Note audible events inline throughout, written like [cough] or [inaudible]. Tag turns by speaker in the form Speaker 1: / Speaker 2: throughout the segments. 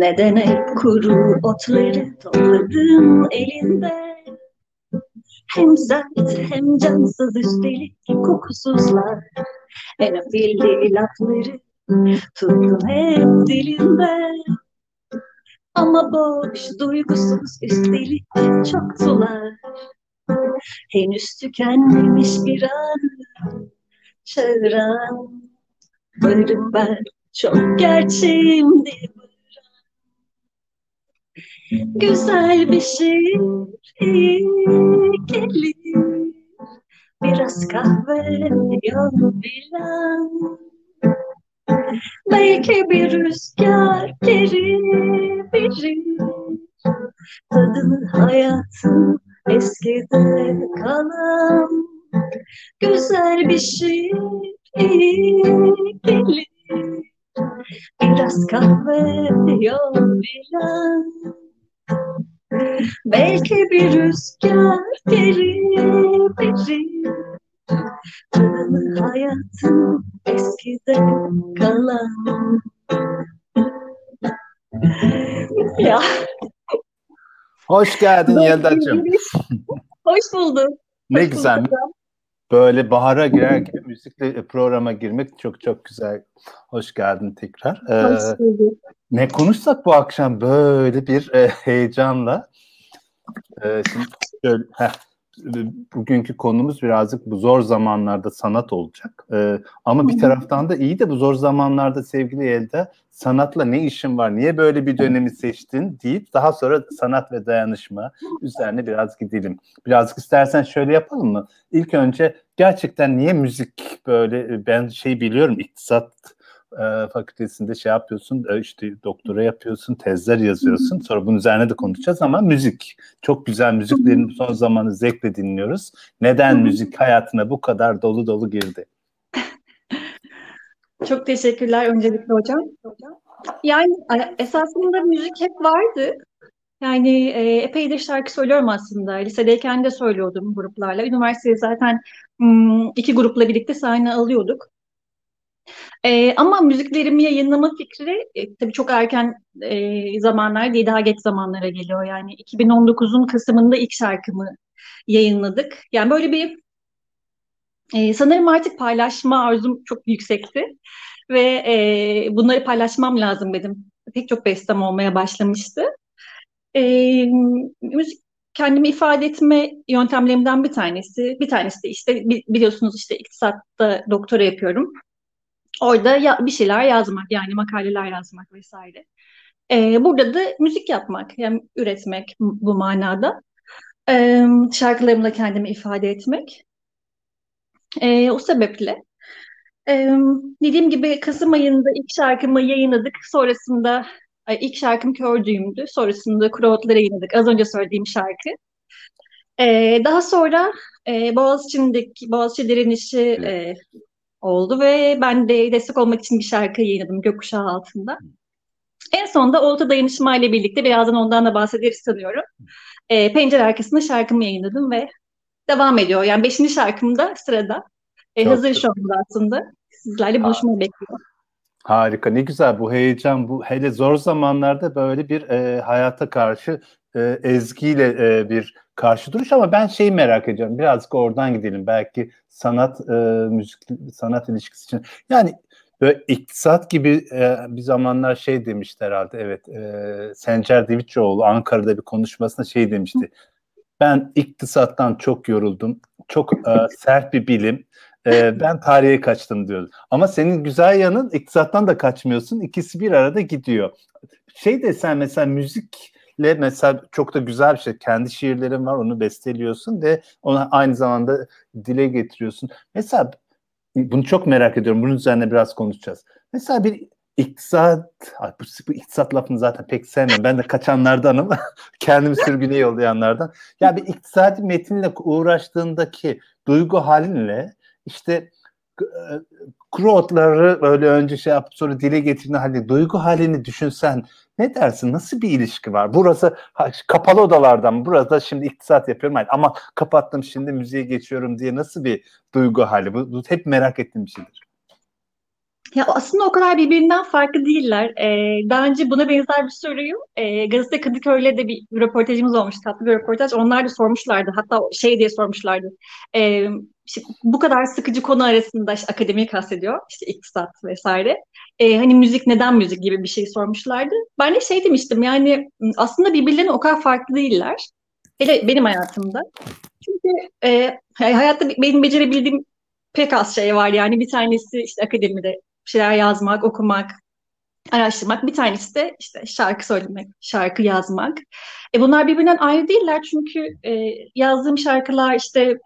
Speaker 1: Neden hep kuru otları topladın elinde? Hem sert hem cansız üstelik kokusuzlar. En afilli lafları tuttum hep dilimde. Ama boş, duygusuz, üstelik çok sular. Henüz tükenmemiş bir an çağıran. Varım ben çok gerçeğimdi Güzel bir iyi gelir. Biraz kahve yol bilen. Belki bir rüzgar geri verir Tadını hayatın eskide kalan Güzel bir iyi gelir Biraz kahve yol Belki bir rüzgar geri verir Tadını hayatın eskide kalan Ya
Speaker 2: Hoş geldin Yelda'cığım.
Speaker 1: hoş bulduk.
Speaker 2: Ne
Speaker 1: Hoş
Speaker 2: güzel.
Speaker 1: bulduk.
Speaker 2: Böyle bahara girer gibi müzikle programa girmek çok çok güzel. Hoş geldin tekrar. Ee,
Speaker 1: Hoş bulduk.
Speaker 2: ne konuşsak bu akşam böyle bir e, heyecanla. Ee, şimdi şöyle, heh, bugünkü konumuz birazcık bu zor zamanlarda sanat olacak. Ee, ama bir taraftan da iyi de bu zor zamanlarda sevgili Elda sanatla ne işin var, niye böyle bir dönemi seçtin deyip daha sonra sanat ve dayanışma üzerine biraz gidelim. Birazcık istersen şöyle yapalım mı? İlk önce gerçekten niye müzik böyle ben şey biliyorum iktisat e, fakültesinde şey yapıyorsun e, işte doktora yapıyorsun tezler yazıyorsun sonra bunun üzerine de konuşacağız ama müzik çok güzel müziklerin son zamanı zevkle dinliyoruz. Neden müzik hayatına bu kadar dolu dolu girdi? [laughs]
Speaker 1: Çok teşekkürler öncelikle hocam. Yani esasında müzik hep vardı. Yani e, epeydir şarkı söylüyorum aslında. Lisedeyken de söylüyordum gruplarla. Üniversitede zaten iki grupla birlikte sahne alıyorduk. E, ama müziklerimi yayınlama fikri e, tabii çok erken e, zamanlar değil, daha geç zamanlara geliyor. Yani 2019'un Kasım'ında ilk şarkımı yayınladık. Yani böyle bir e, sanırım artık paylaşma arzum çok yüksekti ve e, bunları paylaşmam lazım dedim. Pek çok bestem olmaya başlamıştı. E, müzik kendimi ifade etme yöntemlerimden bir tanesi. Bir tanesi de işte bi- biliyorsunuz işte iktisatta doktora yapıyorum. Orada ya, bir şeyler yazmak yani makaleler yazmak vesaire. E, burada da müzik yapmak yani üretmek bu manada. E, şarkılarımla kendimi ifade etmek. E, o sebeple e, dediğim gibi Kasım ayında ilk şarkımı yayınladık. Sonrasında ay, ilk şarkım Kör Düğüm'dü. Sonrasında Kuru Otları yayınladık. Az önce söylediğim şarkı. E, daha sonra e, Boğaziçi'ndeki Boğaziçi Direnişi e, oldu ve ben de destek olmak için bir şarkı yayınladım Gökkuşağı altında. En sonunda Olta Dayanışma ile birlikte birazdan ondan da bahsederiz sanıyorum. E, Pencere arkasında şarkımı yayınladım ve devam ediyor. Yani beşinci şarkım da sırada. E,
Speaker 2: Çok
Speaker 1: hazır şu anda aslında. Sizlerle buluşmayı bekliyorum.
Speaker 2: Harika ne güzel bu heyecan bu hele zor zamanlarda böyle bir e, hayata karşı e, ezgiyle e, bir karşı duruş ama ben şeyi merak ediyorum. Birazcık oradan gidelim. Belki sanat e, müzik sanat ilişkisi için. Yani böyle iktisat gibi e, bir zamanlar şey demişti herhalde. Evet e, Sencer Divitçioğlu Ankara'da bir konuşmasında şey demişti. Ben iktisattan çok yoruldum. Çok e, sert bir bilim. E, ben tarihe kaçtım diyordu. Ama senin güzel yanın iktisattan da kaçmıyorsun. İkisi bir arada gidiyor. Şey de sen mesela müzikle mesela çok da güzel bir şey. Kendi şiirlerin var onu besteliyorsun ve onu aynı zamanda dile getiriyorsun. Mesela bunu çok merak ediyorum. Bunun üzerine biraz konuşacağız. Mesela bir iktisat, bu, bu iktisat lafını zaten pek sevmem. Ben de kaçanlardanım. [laughs] Kendimi sürgüne yollayanlardan. Ya bir iktisadi metinle uğraştığındaki duygu halinle işte e, kuru böyle önce şey yapıp sonra dile getirdiğinde hani duygu halini düşünsen Ne dersin? Nasıl bir ilişki var? Burası ha, kapalı odalardan, burada şimdi iktisat yapıyorum ama kapattım şimdi müziğe geçiyorum diye nasıl bir duygu hali? Bu, bu hep merak ettiğim bir şeydir.
Speaker 1: Ya aslında o kadar birbirinden farklı değiller. Ee, daha önce buna benzer bir soruyu e, Gazete Kadıköy'le de bir röportajımız olmuş, tatlı bir röportaj. Onlar da sormuşlardı. Hatta şey diye sormuşlardı. E, işte bu kadar sıkıcı konu arasında işte akademiyi kastediyor. İşte iktisat vesaire. E, hani müzik neden müzik gibi bir şey sormuşlardı. Ben de şey demiştim yani aslında birbirlerine o kadar farklı değiller. Hele benim hayatımda. Çünkü e, hayatta benim becerebildiğim pek az şey var yani bir tanesi işte akademide şeyler yazmak, okumak, araştırmak. Bir tanesi de işte şarkı söylemek, şarkı yazmak. E bunlar birbirinden ayrı değiller çünkü e, yazdığım şarkılar işte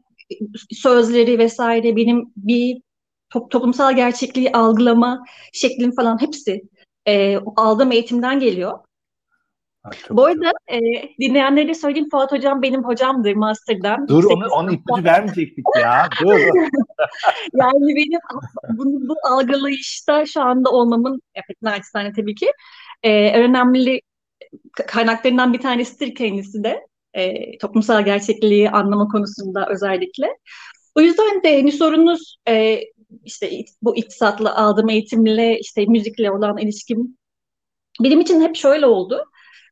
Speaker 1: sözleri vesaire benim bir top, toplumsal gerçekliği algılama şeklim falan hepsi e, aldığım eğitimden geliyor. Ha, Bu arada e, dinleyenlere söyleyeyim Fuat Hocam benim hocamdır Master'dan.
Speaker 2: Dur onu, onu ipucu vermeyecektik ya. Dur. [laughs]
Speaker 1: yani benim bunu, bu algılayışta şu anda olmamın evet naçizane tabii ki e, önemli kaynaklarından bir tanesidir kendisi de. E, toplumsal gerçekliği anlama konusunda özellikle. O yüzden de hani sorunuz e, işte bu iktisatla aldığım eğitimle işte müzikle olan ilişkim benim için hep şöyle oldu.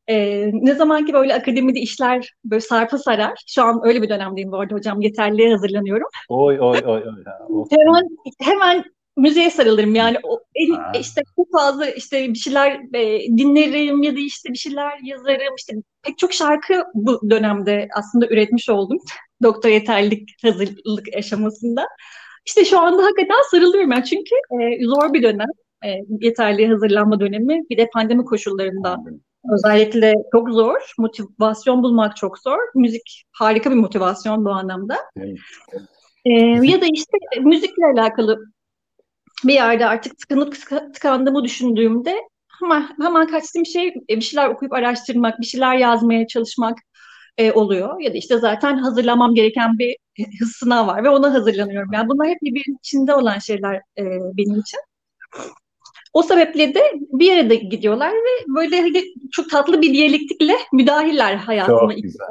Speaker 1: Ee, ne zaman ki böyle akademide işler böyle sarpa sarar, şu an öyle bir dönemdeyim bu arada hocam, yeterliğe hazırlanıyorum.
Speaker 2: Oy oy oy.
Speaker 1: oy. hemen, hemen müziğe sarılırım. Yani o, el, işte çok fazla işte bir şeyler e, dinlerim ya da işte bir şeyler yazarım. İşte pek çok şarkı bu dönemde aslında üretmiş oldum. [laughs] Doktor yeterlilik hazırlık aşamasında. İşte şu anda hakikaten sarılıyorum ben. Çünkü e, zor bir dönem. E, yeterli hazırlanma dönemi. Bir de pandemi koşullarında Özellikle çok zor. Motivasyon bulmak çok zor. Müzik harika bir motivasyon bu anlamda. Evet. Ee, ya da işte müzikle alakalı bir yerde artık tıkanıp tıkandığımı düşündüğümde hemen, hemen kaçtığım şey e, bir şeyler okuyup araştırmak, bir şeyler yazmaya çalışmak e, oluyor. Ya da işte zaten hazırlamam gereken bir sınav var ve ona hazırlanıyorum. Yani bunlar hep birbirinin içinde olan şeyler e, benim için. O sebeple de bir yere de gidiyorlar ve böyle hani çok tatlı bir diyalektikle müdahiller hayatıma.
Speaker 2: Çok güzel.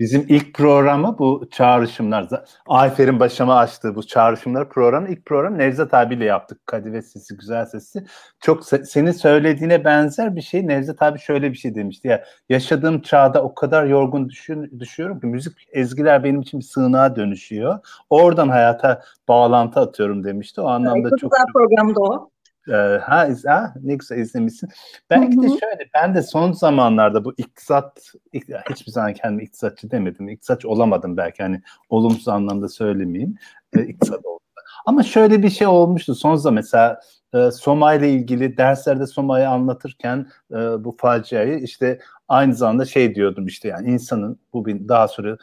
Speaker 2: Bizim ilk programı bu çağrışımlar. Ayfer'in başıma açtığı bu çağrışımlar programı ilk program Nevzat abiyle yaptık. Kadive sesi, güzel sesi. Çok senin söylediğine benzer bir şey. Nevzat abi şöyle bir şey demişti ya. Yaşadığım çağda o kadar yorgun düşün, düşüyorum ki müzik ezgiler benim için bir sığınağa dönüşüyor. Oradan hayata bağlantı atıyorum demişti. O anlamda evet, çok,
Speaker 1: çok güzel programdı o.
Speaker 2: Ee, ha, ha ne güzel izlemişsin. Belki de şöyle ben de son zamanlarda bu iktisat hiçbir zaman kendimi iktisatçı demedim. İktisatçı olamadım belki hani olumsuz anlamda söylemeyeyim. İktisat oldu. Ama şöyle bir şey olmuştu son zaman mesela e, Soma ile ilgili derslerde Soma'yı anlatırken e, bu faciayı işte aynı zamanda şey diyordum işte yani insanın bu bir daha sonra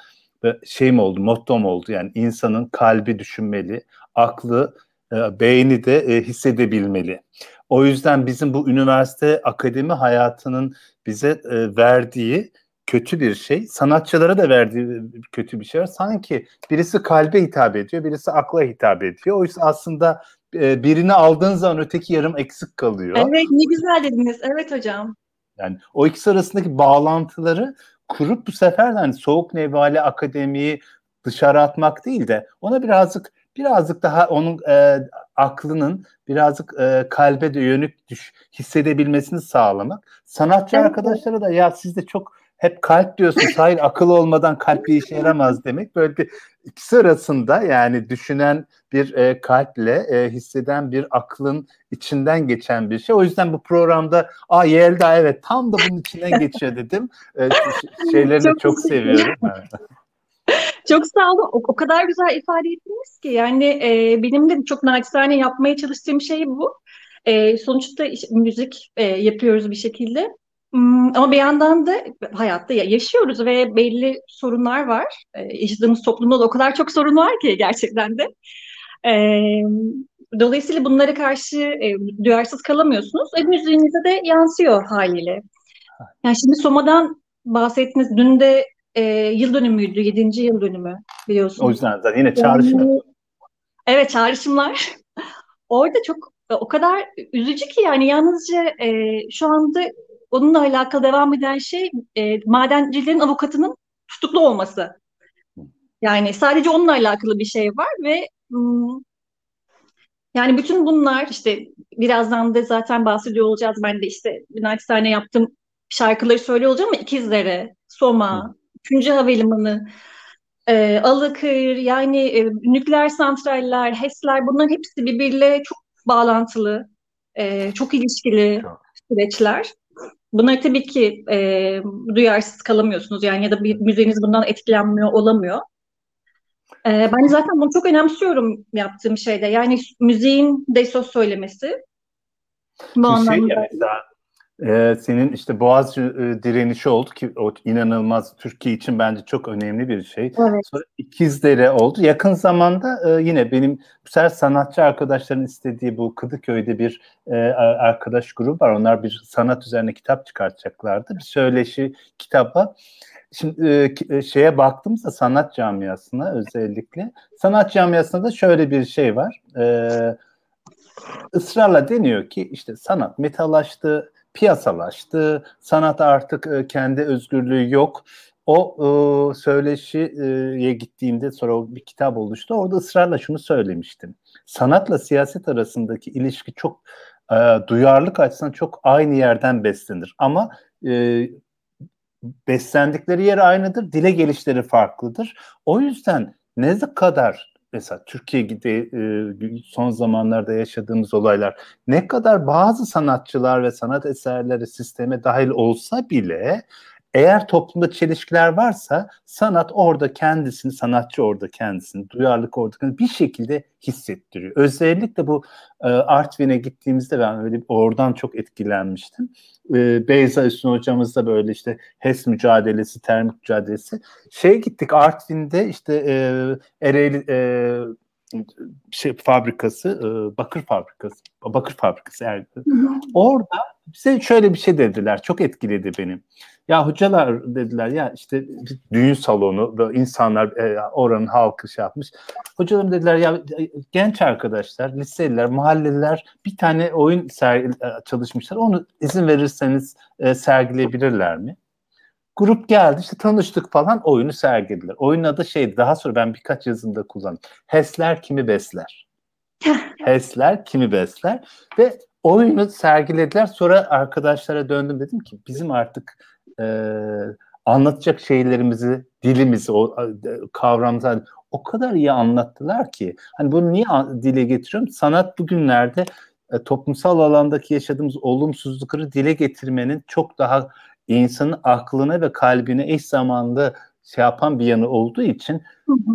Speaker 2: şey mi oldu mottom oldu yani insanın kalbi düşünmeli, aklı e, beyni de e, hissedebilmeli. O yüzden bizim bu üniversite akademi hayatının bize e, verdiği kötü bir şey, sanatçılara da verdiği kötü bir şey var. Sanki birisi kalbe hitap ediyor, birisi akla hitap ediyor. Oysa aslında birini aldığın zaman öteki yarım eksik kalıyor.
Speaker 1: Evet, ne güzel dediniz. Evet hocam.
Speaker 2: Yani o ikisi arasındaki bağlantıları kurup bu sefer hani soğuk nevale akademiyi dışarı atmak değil de ona birazcık birazcık daha onun e, aklının birazcık e, kalbe de yönük düş, hissedebilmesini sağlamak. Sanatçı evet. arkadaşlara da ya siz de çok hep kalp diyorsunuz. Hayır akıl olmadan kalp bir işe yaramaz demek. Böyle bir ikisi arasında yani düşünen bir e, kalple e, hisseden bir aklın içinden geçen bir şey. O yüzden bu programda aa Yelda evet tam da bunun içinden geçiyor dedim. E, şeylerini çok, çok seviyorum.
Speaker 1: Çok sağ olun. O, o kadar güzel ifade ettiniz ki. Yani e, benim de çok naçizane yapmaya çalıştığım şey bu. E, sonuçta işte, müzik e, yapıyoruz bir şekilde. Hmm, ama bir yandan da hayatta yaşıyoruz ve belli sorunlar var. E, yaşadığımız toplumda da o kadar çok sorun var ki gerçekten de. E, dolayısıyla bunlara karşı e, duyarsız kalamıyorsunuz. E, müziğinize de yansıyor haliyle. Yani şimdi Soma'dan bahsettiniz. Dün de e, yıl dönümüydü, 7. yıl dönümü biliyorsunuz.
Speaker 2: O yüzden zaten yine çağrışım. Yani,
Speaker 1: evet çağrışımlar. [laughs] Orada çok o kadar üzücü ki yani yalnızca e, şu anda onunla alakalı devam eden şey e, madencilerin avukatının tutuklu olması. Yani sadece onunla alakalı bir şey var ve hmm, yani bütün bunlar işte birazdan da zaten bahsediyor olacağız. Ben de işte naçizane yaptım şarkıları söylüyor olacağım ama İkizdere, Soma, Üçüncü Havalimanı, e, Alıkır yani e, nükleer santraller, HES'ler bunların hepsi birbiriyle çok bağlantılı, e, çok ilişkili süreçler. Bunları tabii ki e, duyarsız kalamıyorsunuz yani ya da bir müzeniz bundan etkilenmiyor olamıyor. E, ben zaten bunu çok önemsiyorum yaptığım şeyde. Yani müziğin de söz söylemesi.
Speaker 2: Bu şey anlamda. Ya mesela, e, senin işte Boğaz e, direnişi oldu ki o inanılmaz Türkiye için bence çok önemli bir şey. Evet. Sonra İkizdere oldu. Yakın zamanda e, yine benim bu sefer sanatçı arkadaşların istediği bu Kadıköy'de bir e, arkadaş grubu var. Onlar bir sanat üzerine kitap çıkartacaklardı. Bir söyleşi kitaba. Şimdi e, e, şeye baktığımızda sanat camiasına özellikle sanat camiasında da şöyle bir şey var. E, ısrarla deniyor ki işte sanat metalaştı, piyasalaştı, sanat artık e, kendi özgürlüğü yok. O e, söyleşiye gittiğimde sonra bir kitap oluştu. Orada ısrarla şunu söylemiştim. Sanatla siyaset arasındaki ilişki çok e, duyarlılık açısından çok aynı yerden beslenir. Ama e, beslendikleri yer aynıdır, dile gelişleri farklıdır. O yüzden ne kadar mesela Türkiye'de e, son zamanlarda yaşadığımız olaylar ne kadar bazı sanatçılar ve sanat eserleri sisteme dahil olsa bile eğer toplumda çelişkiler varsa sanat orada kendisini, sanatçı orada kendisini, duyarlılık orada kendisini bir şekilde hissettiriyor. Özellikle bu e, Artvin'e gittiğimizde ben öyle oradan çok etkilenmiştim. E, Beyza Üstün hocamız da böyle işte HES mücadelesi, termik mücadelesi. Şey gittik Artvin'de işte e, Ereğli e, şey fabrikası, e, bakır fabrikası, bakır fabrikası yani. Orada bize şöyle bir şey dediler, çok etkiledi benim. Ya hocalar dediler ya işte düğün salonu insanlar e, oranın halkı şey yapmış. Hocalarım dediler ya genç arkadaşlar, liseliler, mahalleliler bir tane oyun ser- e, çalışmışlar. Onu izin verirseniz e, sergileyebilirler mi? Grup geldi işte tanıştık falan oyunu sergilediler. Oyunun adı şeydi daha sonra ben birkaç yazımda kullandım. HES'ler kimi besler? [laughs] HES'ler kimi besler? Ve oyunu sergilediler. Sonra arkadaşlara döndüm dedim ki bizim artık e, anlatacak şeylerimizi, dilimizi, o kavramsal o kadar iyi anlattılar ki. Hani bunu niye dile getiriyorum? Sanat bugünlerde e, toplumsal alandaki yaşadığımız olumsuzlukları dile getirmenin çok daha insanın aklına ve kalbine eş zamanlı şey yapan bir yanı olduğu için hı hı.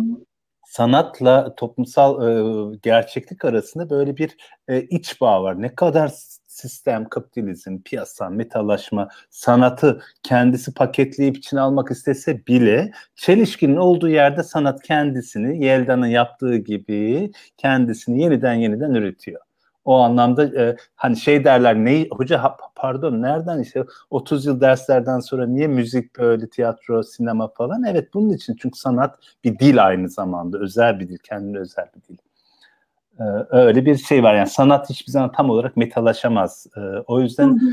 Speaker 2: sanatla toplumsal e, gerçeklik arasında böyle bir e, iç bağ var. Ne kadar sistem, kapitalizm, piyasa, metalaşma, sanatı kendisi paketleyip içine almak istese bile çelişkinin olduğu yerde sanat kendisini Yelda'nın yaptığı gibi kendisini yeniden yeniden üretiyor. O anlamda e, hani şey derler ne hoca ha, pardon nereden işte 30 yıl derslerden sonra niye müzik böyle tiyatro sinema falan evet bunun için çünkü sanat bir dil aynı zamanda özel bir dil kendine özel bir dil. Ee, öyle bir şey var yani sanat hiçbir zaman tam olarak metalaşamaz. Ee, o yüzden hı.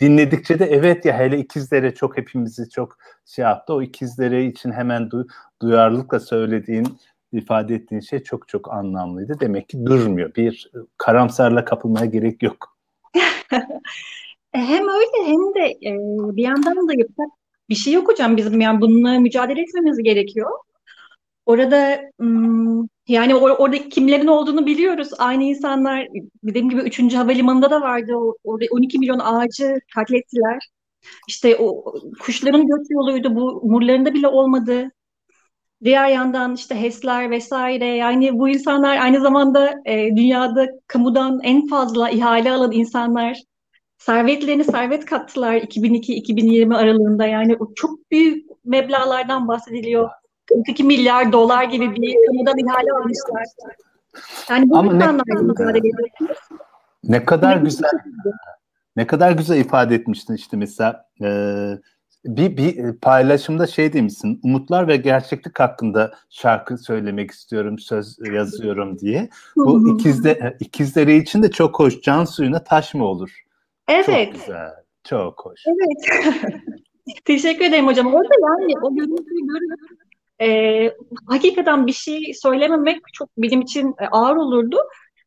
Speaker 2: dinledikçe de evet ya hele ikizlere çok hepimizi çok şey yaptı. O ikizlere için hemen du, duyarlılıkla söylediğin ifade ettiğin şey çok çok anlamlıydı. Demek ki durmuyor. Bir karamsarla kapılmaya gerek yok. [laughs]
Speaker 1: E, hem öyle hem de e, bir yandan da yapacak bir şey yok hocam. Bizim yani bununla mücadele etmemiz gerekiyor. Orada yani or orada kimlerin olduğunu biliyoruz. Aynı insanlar dediğim gibi 3. havalimanında da vardı. Orada 12 milyon ağacı katlettiler. İşte o kuşların göç yoluydu. Bu umurlarında bile olmadı. Diğer yandan işte HES'ler vesaire yani bu insanlar aynı zamanda e, dünyada kamudan en fazla ihale alan insanlar servetlerini servet kattılar 2002-2020 aralığında yani çok büyük meblağlardan bahsediliyor. 42 milyar dolar gibi bir kamudan ihale almışlar. Yani bu Ama
Speaker 2: ne, ne kadar güzel ne kadar güzel ifade etmiştin işte mesela e, bir, bir paylaşımda şey demişsin umutlar ve gerçeklik hakkında şarkı söylemek istiyorum söz yazıyorum diye. Bu ikizde ikizleri için de çok hoş can suyuna taş mı olur?
Speaker 1: Evet. Çok güzel.
Speaker 2: Çok hoş.
Speaker 1: Evet. [laughs] Teşekkür ederim hocam. Orada yani o görüntüyü görüp e, hakikaten bir şey söylememek çok benim için e, ağır olurdu.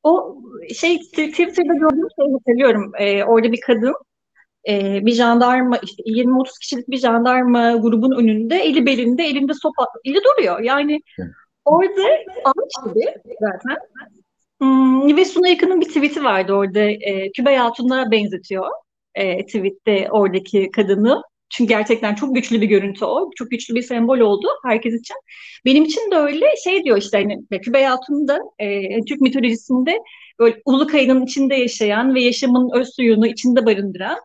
Speaker 1: O şey Twitter'da gördüğüm şeyi hatırlıyorum. E, orada bir kadın e, bir jandarma işte 20-30 kişilik bir jandarma grubun önünde eli belinde elinde sopa ile duruyor. Yani orada ağaç gibi zaten. Hmm, ve Suna Yakın'ın bir tweet'i vardı orada e, Kübey Hatun'a benzetiyor e, tweette oradaki kadını. Çünkü gerçekten çok güçlü bir görüntü o. Çok güçlü bir sembol oldu herkes için. Benim için de öyle şey diyor işte hani Kübey Hatun da e, Türk mitolojisinde böyle ulu kayının içinde yaşayan ve yaşamın öz suyunu içinde barındıran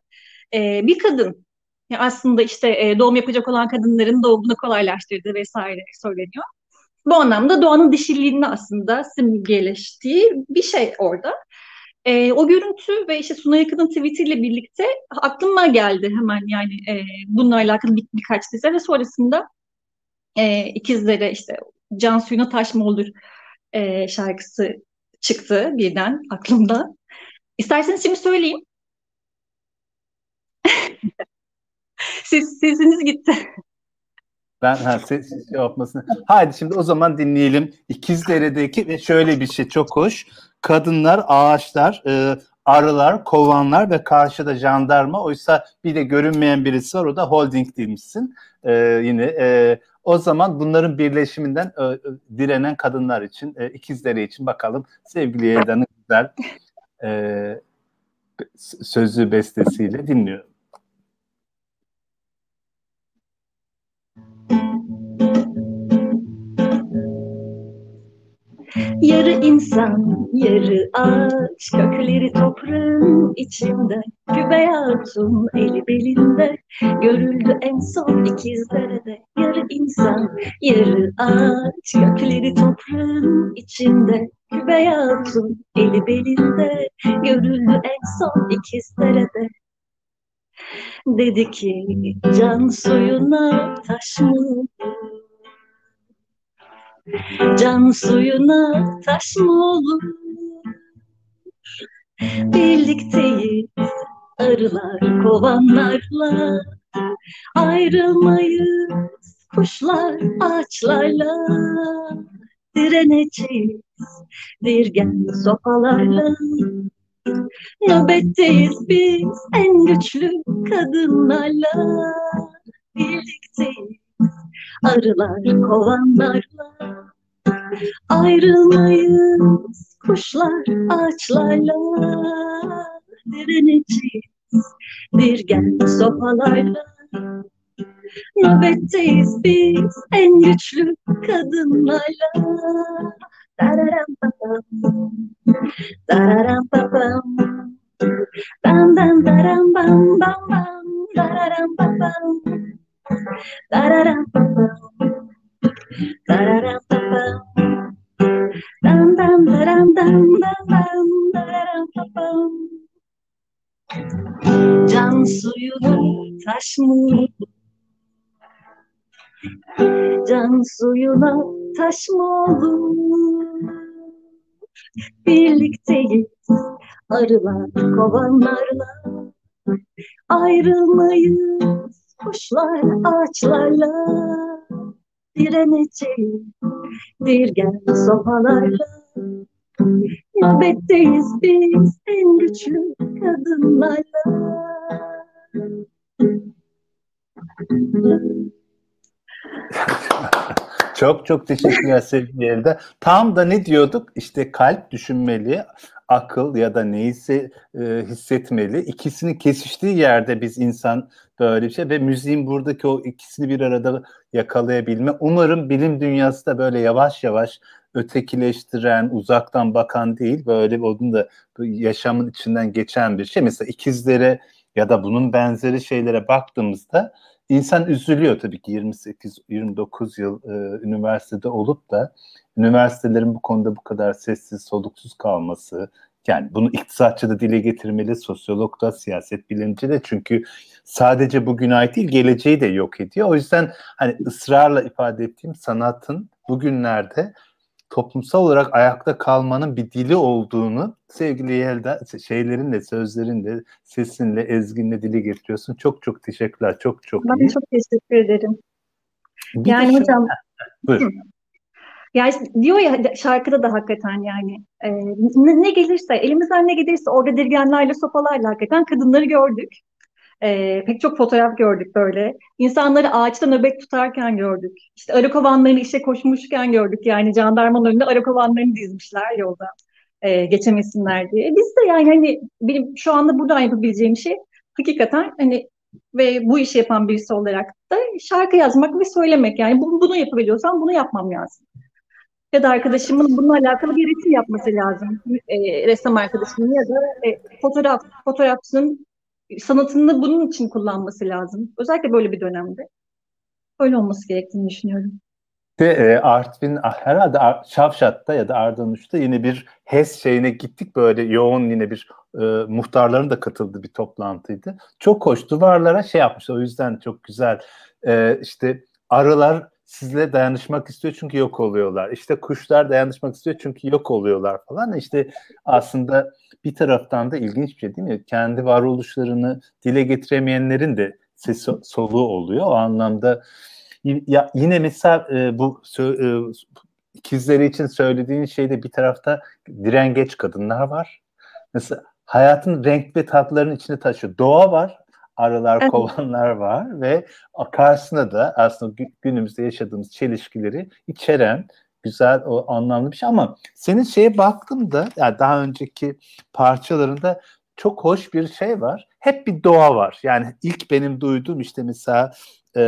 Speaker 1: e, bir kadın. Yani aslında işte e, doğum yapacak olan kadınların doğumunu kolaylaştırdığı vesaire söyleniyor. Bu anlamda doğanın dişiliğini aslında simgeleştiği bir şey orada. E, o görüntü ve işte Suna Yakın'ın tweetiyle birlikte aklıma geldi hemen yani e, bununla alakalı bir, birkaç dize ve sonrasında e, ikizlere işte Can Suyuna Taş mı olur e, şarkısı çıktı birden aklımda. İsterseniz şimdi söyleyeyim. [laughs] Ses, sesiniz gitti.
Speaker 2: Ben ha, ses şey yapmasını. Haydi şimdi o zaman dinleyelim. İkizdere'deki ve şöyle bir şey çok hoş. Kadınlar, ağaçlar, e, arılar, kovanlar ve karşıda jandarma. Oysa bir de görünmeyen birisi var. O da holding demişsin. E, yine e, o zaman bunların birleşiminden e, direnen kadınlar için, e, ikizleri için bakalım sevgili Yedan'ın güzel e, sözlü bestesiyle dinliyorum.
Speaker 1: Yarı insan, yarı ağaç, kökleri toprağın içinde. Gübey hatun eli belinde, görüldü en son ikizlerde. Yarı insan, yarı ağaç, kökleri toprağın içinde. Gübey hatun eli belinde, görüldü en son ikizlerde. Dedi ki can suyuna taş mı Can suyuna taş mı olur? Birlikteyiz arılar kovanlarla. Ayrılmayız kuşlar ağaçlarla. Direneceğiz dirgen sopalarla. Nöbetteyiz biz en güçlü kadınlarla. Birlikteyiz arılar kovanlarla Ayrılmayız kuşlar ağaçlarla Direneceğiz. Dirgen sopalarla. Nöbetteyiz biz en güçlü kadınlarla. Dararam papam. Dararam papam. Bam bam daram bam bam bam. Dararam papam Can suyuna taş mı Can suyuna taş mı? Birlikteyiz arılar kovanlarla Ayrılmayız kuşlar ağaçlarla Direneceğiz dirgen sopalarla Nöbetteyiz biz en güçlü kadınlarla [laughs]
Speaker 2: çok çok teşekkürler sevgili Elde. Tam da ne diyorduk? İşte kalp düşünmeli, akıl ya da neyse e, hissetmeli. İkisinin kesiştiği yerde biz insan böyle bir şey ve müziğin buradaki o ikisini bir arada yakalayabilme. Umarım bilim dünyası da böyle yavaş yavaş ötekileştiren, uzaktan bakan değil, böyle onun da yaşamın içinden geçen bir şey. Mesela ikizlere ya da bunun benzeri şeylere baktığımızda insan üzülüyor tabii ki 28-29 yıl e, üniversitede olup da üniversitelerin bu konuda bu kadar sessiz, soluksuz kalması, yani bunu iktisatçı da dile getirmeli, sosyolog da, siyaset bilimci de çünkü sadece bugün ait değil, geleceği de yok ediyor. O yüzden hani ısrarla ifade ettiğim sanatın bugünlerde toplumsal olarak ayakta kalmanın bir dili olduğunu sevgili Yelda şeylerinle, sözlerinle, sesinle, ezginle dili getiriyorsun. Çok çok teşekkürler. Çok çok
Speaker 1: ben
Speaker 2: iyi.
Speaker 1: çok teşekkür ederim.
Speaker 2: Bir
Speaker 1: yani hocam
Speaker 2: Buyur.
Speaker 1: Yani diyor ya şarkıda da hakikaten yani e, ne, gelirse elimizden ne gelirse orada dirgenlerle sopalarla hakikaten kadınları gördük. E, pek çok fotoğraf gördük böyle. İnsanları ağaçta nöbet tutarken gördük. İşte arı kovanlarını işe koşmuşken gördük. Yani jandarmanın önünde arı kovanlarını dizmişler yolda e, geçemesinler diye. Biz de yani hani benim şu anda burada yapabileceğim şey hakikaten hani ve bu işi yapan birisi olarak da şarkı yazmak ve söylemek. Yani bunu, bunu yapabiliyorsam bunu yapmam lazım ya da arkadaşımın bununla alakalı bir resim yapması lazım. E, ressam arkadaşımın ya da e, fotoğraf fotoğrafçının sanatını bunun için kullanması lazım. Özellikle böyle bir dönemde. Öyle olması gerektiğini düşünüyorum.
Speaker 2: De e, Artvin herhalde Şavşat'ta ya da Ardanuş'ta yine bir HES şeyine gittik böyle yoğun yine bir e, muhtarların da katıldığı bir toplantıydı. Çok hoş duvarlara şey yapmış o yüzden çok güzel e, işte arılar sizle dayanışmak istiyor çünkü yok oluyorlar. İşte kuşlar dayanışmak istiyor çünkü yok oluyorlar falan. İşte aslında bir taraftan da ilginç bir şey değil mi? Kendi varoluşlarını dile getiremeyenlerin de sesi soluğu oluyor. O anlamda ya yine mesela e, bu e, ikizleri için söylediğin şeyde bir tarafta direngeç kadınlar var. Mesela hayatın renk ve tatlarının içine taşıyor. Doğa var arılar, evet. kovanlar var ve karşısında da aslında günümüzde yaşadığımız çelişkileri içeren güzel, o anlamlı bir şey ama senin şeye baktım da yani daha önceki parçalarında çok hoş bir şey var. Hep bir doğa var. Yani ilk benim duyduğum işte mesela e,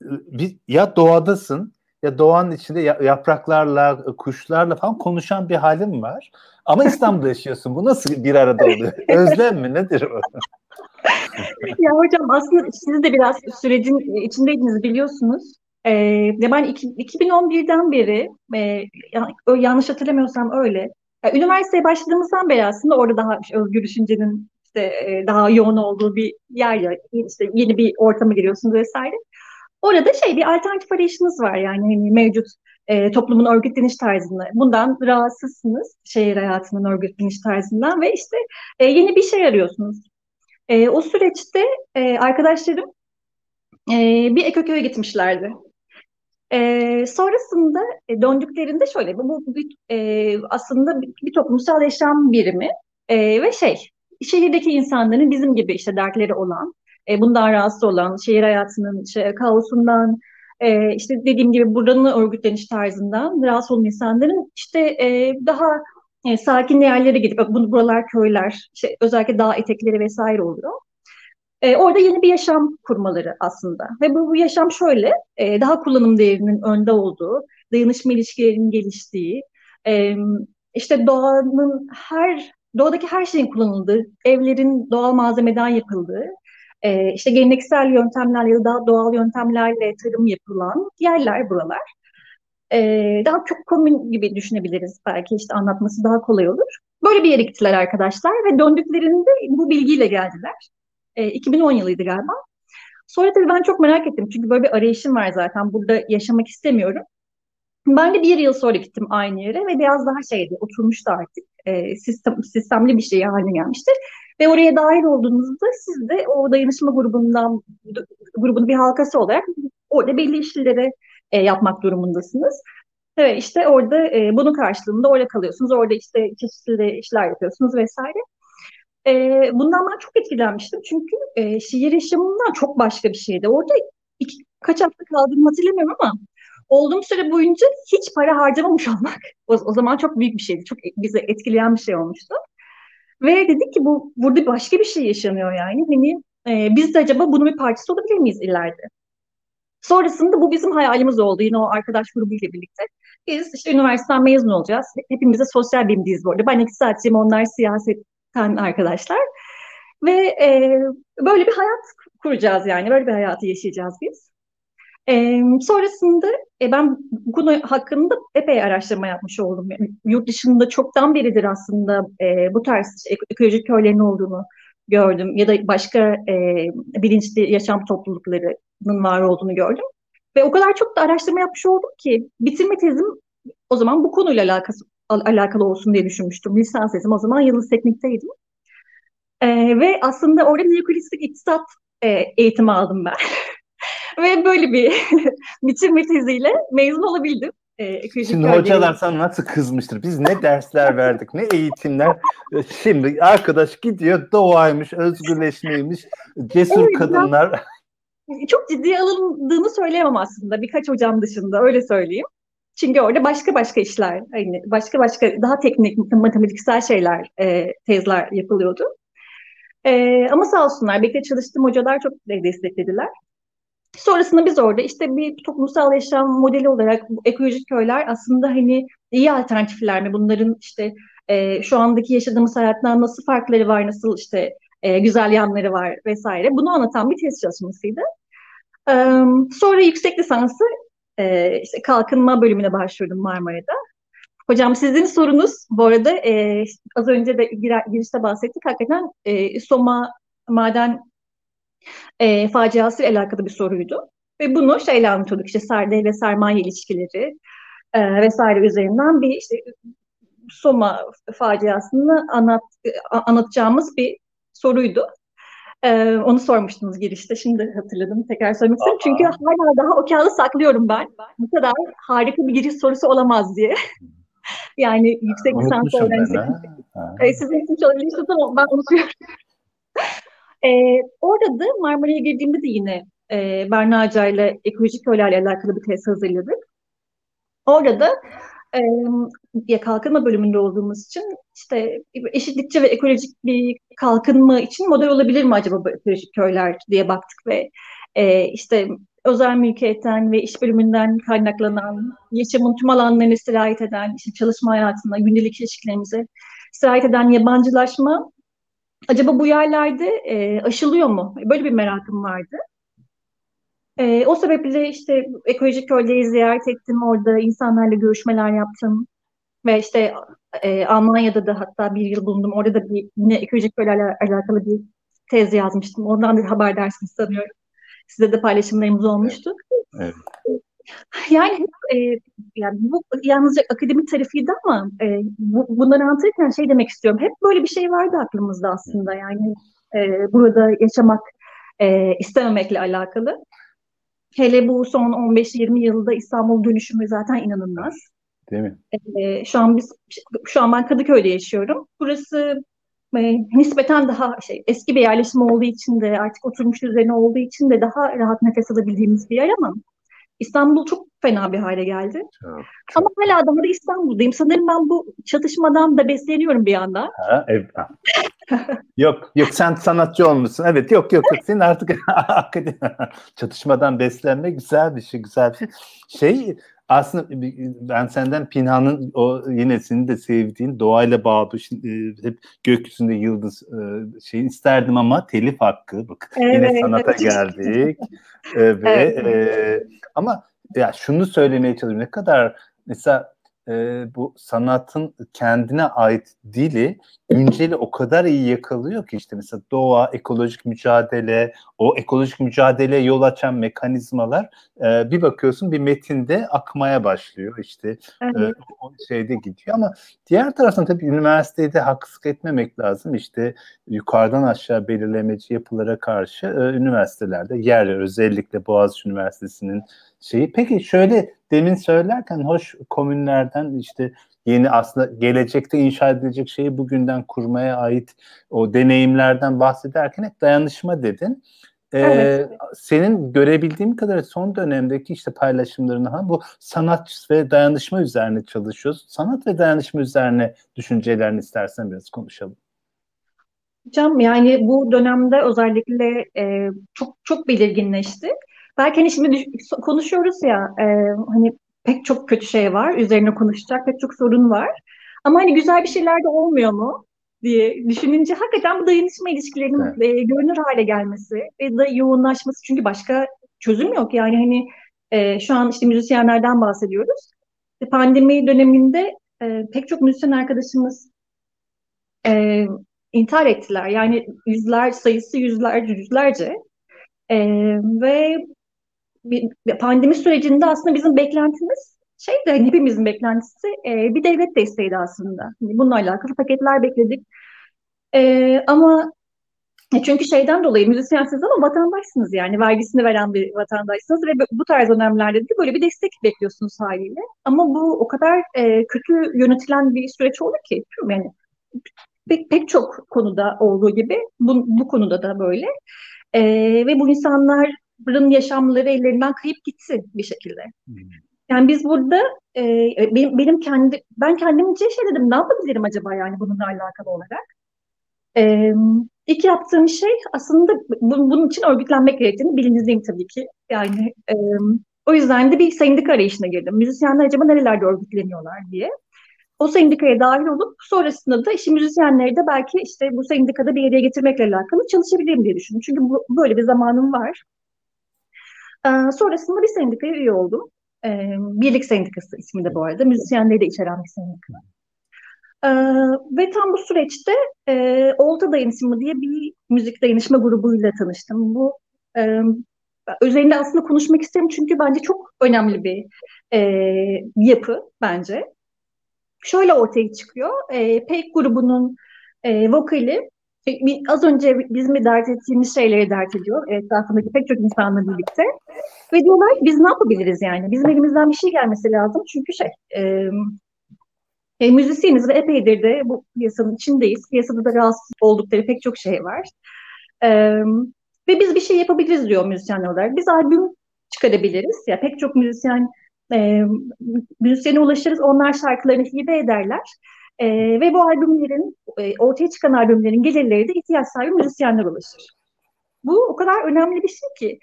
Speaker 2: bir, ya doğadasın ya doğanın içinde yapraklarla, kuşlarla falan konuşan bir halim var. Ama İstanbul'da yaşıyorsun. Bu nasıl bir arada oluyor? [laughs] Özlem mi? Nedir o?
Speaker 1: Ya hocam aslında siz de biraz sürecin içindeydiniz biliyorsunuz. Ee, ben iki, 2011'den beri e, yanlış hatırlamıyorsam öyle. Yani üniversiteye başladığımızdan beri aslında orada daha özgür düşüncenin işte e, daha yoğun olduğu bir yer ya işte yeni bir ortama giriyorsunuz vesaire. Orada şey bir alternatif arayışınız var yani hani mevcut e, toplumun örgütleniş tarzını. Bundan rahatsızsınız şehir hayatının örgütleniş tarzından ve işte e, yeni bir şey arıyorsunuz. E, o süreçte e, arkadaşlarım e, bir ekoköy'e gitmişlerdi. E, sonrasında e, döndüklerinde şöyle bu, bu bir, e, aslında bir, bir toplumsal yaşam birimi e, ve şey şehirdeki insanların bizim gibi işte dertleri olan e, bundan rahatsız olan şehir hayatının şey, kaosundan e, işte dediğim gibi buranın örgütleniş tarzından rahatsız olan insanların işte e, daha e, sakin yerlere gidip bu buralar köyler, işte özellikle dağ etekleri vesaire oluyor. E, orada yeni bir yaşam kurmaları aslında. Ve bu, bu yaşam şöyle, e, daha kullanım değerinin önde olduğu, dayanışma ilişkilerinin geliştiği, e, işte doğanın her, doğadaki her şeyin kullanıldığı, evlerin doğal malzemeden yapıldığı, e, işte geleneksel yöntemler ya da doğal yöntemlerle tarım yapılan yerler buralar. Ee, daha çok komün gibi düşünebiliriz belki işte anlatması daha kolay olur. Böyle bir yere gittiler arkadaşlar ve döndüklerinde bu bilgiyle geldiler. Ee, 2010 yılıydı galiba. Sonra tabii ben çok merak ettim çünkü böyle bir arayışım var zaten burada yaşamak istemiyorum. Ben de bir yıl sonra gittim aynı yere ve biraz daha şeydi oturmuştu artık e, sistem, sistemli bir şey haline gelmişti. Ve oraya dahil olduğunuzda siz de o dayanışma grubundan grubun bir halkası olarak orada belli işlere e, yapmak durumundasınız. Evet işte orada e, bunun karşılığında orada kalıyorsunuz. Orada işte çeşitli işler yapıyorsunuz vesaire. E, bundan ben çok etkilenmiştim. Çünkü e, şiir yaşamından çok başka bir şeydi. Orada iki, kaç hafta kaldığımı hatırlamıyorum ama olduğum süre boyunca hiç para harcamamış [laughs] olmak o, o zaman çok büyük bir şeydi. Çok bize etkileyen bir şey olmuştu. Ve dedik ki bu burada başka bir şey yaşanıyor yani. Hani e, biz de acaba bunun bir parçası olabilir miyiz ileride? Sonrasında bu bizim hayalimiz oldu yine o arkadaş grubuyla birlikte. Biz işte üniversiteden mezun olacağız. Hepimiz de sosyal bilimciyiz bu arada. Ben iktisatçıyım, onlar siyasetten arkadaşlar. Ve e, böyle bir hayat kuracağız yani. Böyle bir hayatı yaşayacağız biz. E, sonrasında e, ben bu konu hakkında epey araştırma yapmış oldum. Yani, yurt dışında çoktan beridir aslında e, bu tarz ekolojik köylerin olduğunu gördüm. Ya da başka e, bilinçli yaşam toplulukları var olduğunu gördüm. Ve o kadar çok da araştırma yapmış oldum ki bitirme tezim o zaman bu konuyla alakası, alakalı olsun diye düşünmüştüm. Lisans tezim o zaman Yıldız Teknik'teydim. E, ve aslında orada neoklasiklik iktisat e, eğitimi aldım ben. [laughs] ve böyle bir [laughs] bitirme teziyle mezun olabildim.
Speaker 2: E, Şimdi hocalar sana nasıl kızmıştır? Biz ne dersler verdik, ne eğitimler. E, şimdi arkadaş gidiyor doğaymış, özgürleşmeymiş, cesur kadınlar.
Speaker 1: Çok ciddi alındığını söyleyemem aslında birkaç hocam dışında öyle söyleyeyim. Çünkü orada başka başka işler, hani başka başka daha teknik, matematiksel şeyler, e, tezler yapılıyordu. E, ama sağ olsunlar, birlikte çalıştığım hocalar çok desteklediler. Sonrasında biz orada işte bir toplumsal yaşam modeli olarak ekolojik köyler aslında hani iyi alternatifler mi? Bunların işte e, şu andaki yaşadığımız hayattan nasıl farkları var, nasıl işte e, güzel yanları var vesaire. Bunu anlatan bir test çalışmasıydı. E, sonra yüksek lisansı e, işte kalkınma bölümüne başvurdum Marmara'da. Hocam sizin sorunuz bu arada e, az önce de girişte bahsettik. Hakikaten e, Soma maden e, faciası ile alakalı bir soruydu. Ve bunu şeyle anlatıyorduk işte serde ve sermaye ilişkileri e, vesaire üzerinden bir işte Soma faciasını anlat, anlatacağımız bir soruydu. Ee, onu sormuştunuz girişte. Şimdi hatırladım. Tekrar söylemek istedim. Çünkü hala daha o kağıdı saklıyorum ben. Bu kadar harika bir giriş sorusu olamaz diye. [laughs] yani yüksek lisans öğrencisi. Ee, sizin için çalışmıştınız ama ben unutuyorum. [laughs] ee, orada da Marmara'ya girdiğimde de yine e, Berna Aca ile ekolojik köylerle alakalı bir test hazırladık. Orada e, kalkınma bölümünde olduğumuz için işte eşitlikçi ve ekolojik bir kalkınma için model olabilir mi acaba ekolojik köyler diye baktık ve e, işte özel mülkiyetten ve iş bölümünden kaynaklanan, yaşamın tüm alanlarını sirayet eden, işte çalışma hayatına, gündelik ilişkilerimize sirayet eden yabancılaşma acaba bu yerlerde e, aşılıyor mu? Böyle bir merakım vardı. E, o sebeple işte ekolojik köyleri ziyaret ettim. Orada insanlarla görüşmeler yaptım. Ve işte e, Almanya'da da hatta bir yıl bulundum. Orada da bir, yine ekolojik köylerle alakalı bir tez yazmıştım. Ondan da haberdarsınız sanıyorum. Size de paylaşımlarımız olmuştu. Evet. Yani e, yani bu yalnızca akademik tarafıydı ama e, bu, bunları anlatırken şey demek istiyorum. Hep böyle bir şey vardı aklımızda aslında. Yani e, burada yaşamak e, istememekle alakalı. Hele bu son 15-20 yılda İstanbul dönüşümü zaten inanılmaz.
Speaker 2: Değil mi?
Speaker 1: Ee, şu an biz şu an ben Kadıköy'de yaşıyorum. Burası e, nispeten daha şey eski bir yerleşim olduğu için de artık oturmuş üzerine olduğu için de daha rahat nefes alabildiğimiz bir yer ama İstanbul çok fena bir hale geldi. Çok, çok. Ama hala daha da İstanbul'dayım. Sanırım ben bu çatışmadan da besleniyorum bir yandan.
Speaker 2: Ha, evet. [laughs] yok yok sen sanatçı olmuşsun. Evet yok yok yok senin artık [laughs] çatışmadan beslenme güzel bir şey güzel bir şey. Şey aslında ben senden Pinha'nın o yine senin de sevdiğin doğayla bağlı e, hep gökyüzünde yıldız şey isterdim ama telif hakkı. Bak evet, yine sanata [laughs] geldik. Ve evet. e, ama ya şunu söylemeye çalışıyorum. Ne kadar mesela e, bu sanatın kendine ait dili günceli o kadar iyi yakalıyor ki işte mesela doğa, ekolojik mücadele, o ekolojik mücadeleye yol açan mekanizmalar e, bir bakıyorsun bir metinde akmaya başlıyor işte e, o şeyde gidiyor. Ama diğer taraftan tabii üniversitede haksızlık etmemek lazım. İşte yukarıdan aşağı belirlemeci yapılara karşı e, üniversitelerde yer özellikle Boğaziçi Üniversitesi'nin şeyi. Peki şöyle demin söylerken hoş komünlerden işte yeni aslında gelecekte inşa edilecek şeyi bugünden kurmaya ait o deneyimlerden bahsederken hep dayanışma dedin. Ee, evet. Senin görebildiğim kadar son dönemdeki işte paylaşımlarını bu sanat ve dayanışma üzerine çalışıyoruz. Sanat ve dayanışma üzerine düşüncelerini istersen biraz konuşalım.
Speaker 1: Hocam yani bu dönemde özellikle e, çok çok belirginleşti. Belki hani şimdi konuşuyoruz ya e, hani pek çok kötü şey var. Üzerine konuşacak pek çok sorun var. Ama hani güzel bir şeyler de olmuyor mu diye düşününce hakikaten bu dayanışma ilişkilerinin evet. e, görünür hale gelmesi ve da yoğunlaşması çünkü başka çözüm yok. Yani hani e, şu an işte müzisyenlerden bahsediyoruz. E, pandemi döneminde e, pek çok müzisyen arkadaşımız e, intihar ettiler. Yani yüzler sayısı yüzlerce yüzlerce e, ve pandemi sürecinde aslında bizim beklentimiz şey de hani hepimizin beklentisi e, bir devlet desteğiydi aslında. Hani bununla alakalı paketler bekledik. E, ama e, çünkü şeyden dolayı müzisyensiniz ama vatandaşsınız yani vergisini veren bir vatandaşsınız ve bu tarz önemlerde de böyle bir destek bekliyorsunuz haliyle. Ama bu o kadar e, kötü yönetilen bir süreç oldu ki yani pek, pek çok konuda olduğu gibi bu, bu konuda da böyle. E, ve bu insanların yaşamları ellerinden kayıp gitti bir şekilde. Hmm. Yani biz burada e, benim, benim kendi ben kendimce şey dedim ne yapabilirim acaba yani bununla alakalı olarak. E, ilk yaptığım şey aslında bu, bunun için örgütlenmek gerektiğini bilincindeyim tabii ki. Yani e, o yüzden de bir sendika arayışına girdim. Müzisyenler acaba nerelerde örgütleniyorlar diye. O sendikaya dahil olup sonrasında da işte müzisyenleri de belki işte bu sendikada bir yere getirmekle alakalı çalışabilirim diye düşündüm. Çünkü bu, böyle bir zamanım var. Ee, sonrasında bir sendikaya üye oldum. Ee, Birlik Sendikası ismi de bu arada. Müzisyenleri de içeren bir sendika. Ee, ve tam bu süreçte e, Olta Dayanışma diye bir müzik dayanışma grubuyla tanıştım. Bu e, üzerinde aslında konuşmak isterim çünkü bence çok önemli bir e, yapı bence. Şöyle ortaya çıkıyor. E, grubunun e, vokali e, az önce bizim bir dert ettiğimiz şeyleri dert ediyor. Etrafındaki pek çok insanla birlikte. Ve diyorlar biz ne yapabiliriz yani? Bizim elimizden bir şey gelmesi lazım. Çünkü şey e, e, müzisyeniz ve epeydir de bu piyasanın içindeyiz. Piyasada da rahatsız oldukları pek çok şey var. E, ve biz bir şey yapabiliriz diyor müzisyenler olarak. Biz albüm çıkarabiliriz. Ya pek çok müzisyen e, müzisyene ulaşırız. Onlar şarkılarını hibe ederler. E, ve bu albümlerin, e, ortaya çıkan albümlerin gelirleri de ihtiyaç sahibi müzisyenler ulaşır. Bu o kadar önemli bir şey ki.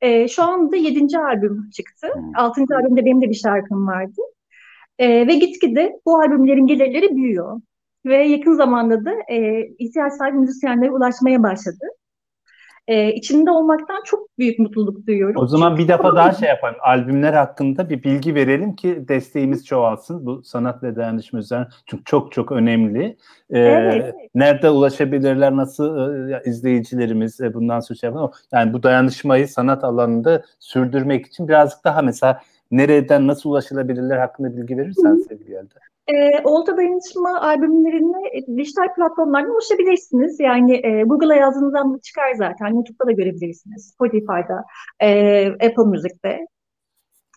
Speaker 1: E, şu anda yedinci albüm çıktı. Hmm. Altıncı albümde benim de bir şarkım vardı. E, ve gitgide bu albümlerin gelirleri büyüyor. Ve yakın zamanda da e, ihtiyaç sahibi müzisyenlere ulaşmaya başladı e, içinde olmaktan çok büyük mutluluk duyuyorum.
Speaker 2: O zaman bir defa daha şey yapalım. Albümler hakkında bir bilgi verelim ki desteğimiz çoğalsın. Bu sanat ve dayanışma üzerine. Çünkü çok çok önemli. Ee, evet. Nerede ulaşabilirler? Nasıl e, izleyicilerimiz e, bundan sonra şey yapalım. Yani bu dayanışmayı sanat alanında sürdürmek için birazcık daha mesela nereden nasıl ulaşılabilirler hakkında bilgi verirsen sevgili Elde.
Speaker 1: E, Olta Dayanışma albümlerini dijital platformlardan ulaşabilirsiniz. Yani e, Google'a yazdığınızda çıkar zaten. YouTube'da da görebilirsiniz. Spotify'da, e, Apple Music'te.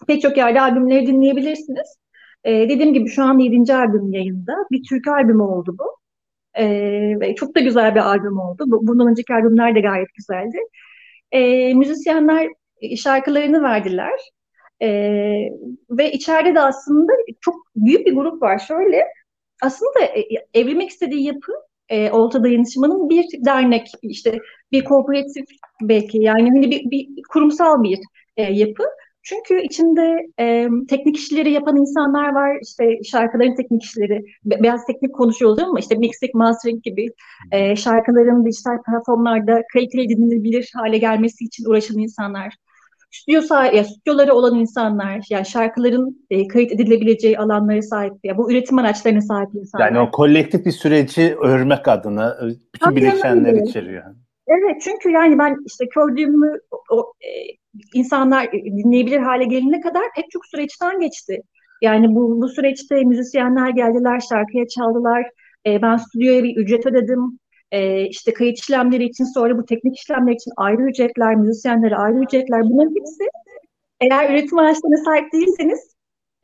Speaker 1: Pek çok yerde albümleri dinleyebilirsiniz. E, dediğim gibi şu an 7. albüm yayında. Bir Türk albümü oldu bu. E, çok da güzel bir albüm oldu. Bundan önceki albümler de gayet güzeldi. E, müzisyenler şarkılarını verdiler. E, ve içeride de aslında çok büyük bir grup var. Şöyle aslında e, evrilmek istediği yapı e, Olta Dayanışma'nın bir dernek, işte bir kooperatif belki yani hani bir, bir kurumsal bir e, yapı. Çünkü içinde e, teknik işleri yapan insanlar var, işte şarkıların teknik işleri, biraz teknik konuşuyoruz ama işte mixing, mastering gibi e, şarkıların dijital platformlarda kaliteli dinlenebilir hale gelmesi için uğraşan insanlar stüdyo sahibi, ya stüdyoları olan insanlar, yani şarkıların e, kayıt edilebileceği alanlara sahip, ya bu üretim araçlarına sahip insanlar.
Speaker 2: Yani o kolektif bir süreci örmek adına e, bütün Tabii bileşenler yani. içeriyor.
Speaker 1: Evet çünkü yani ben işte gördüğümü o, e, insanlar dinleyebilir hale gelene kadar pek çok süreçten geçti. Yani bu, bu süreçte müzisyenler geldiler, şarkıya çaldılar. E, ben stüdyoya bir ücret ödedim e, işte kayıt işlemleri için sonra bu teknik işlemler için ayrı ücretler, müzisyenlere ayrı ücretler. Bunların hepsi eğer üretim araçlarına sahip değilseniz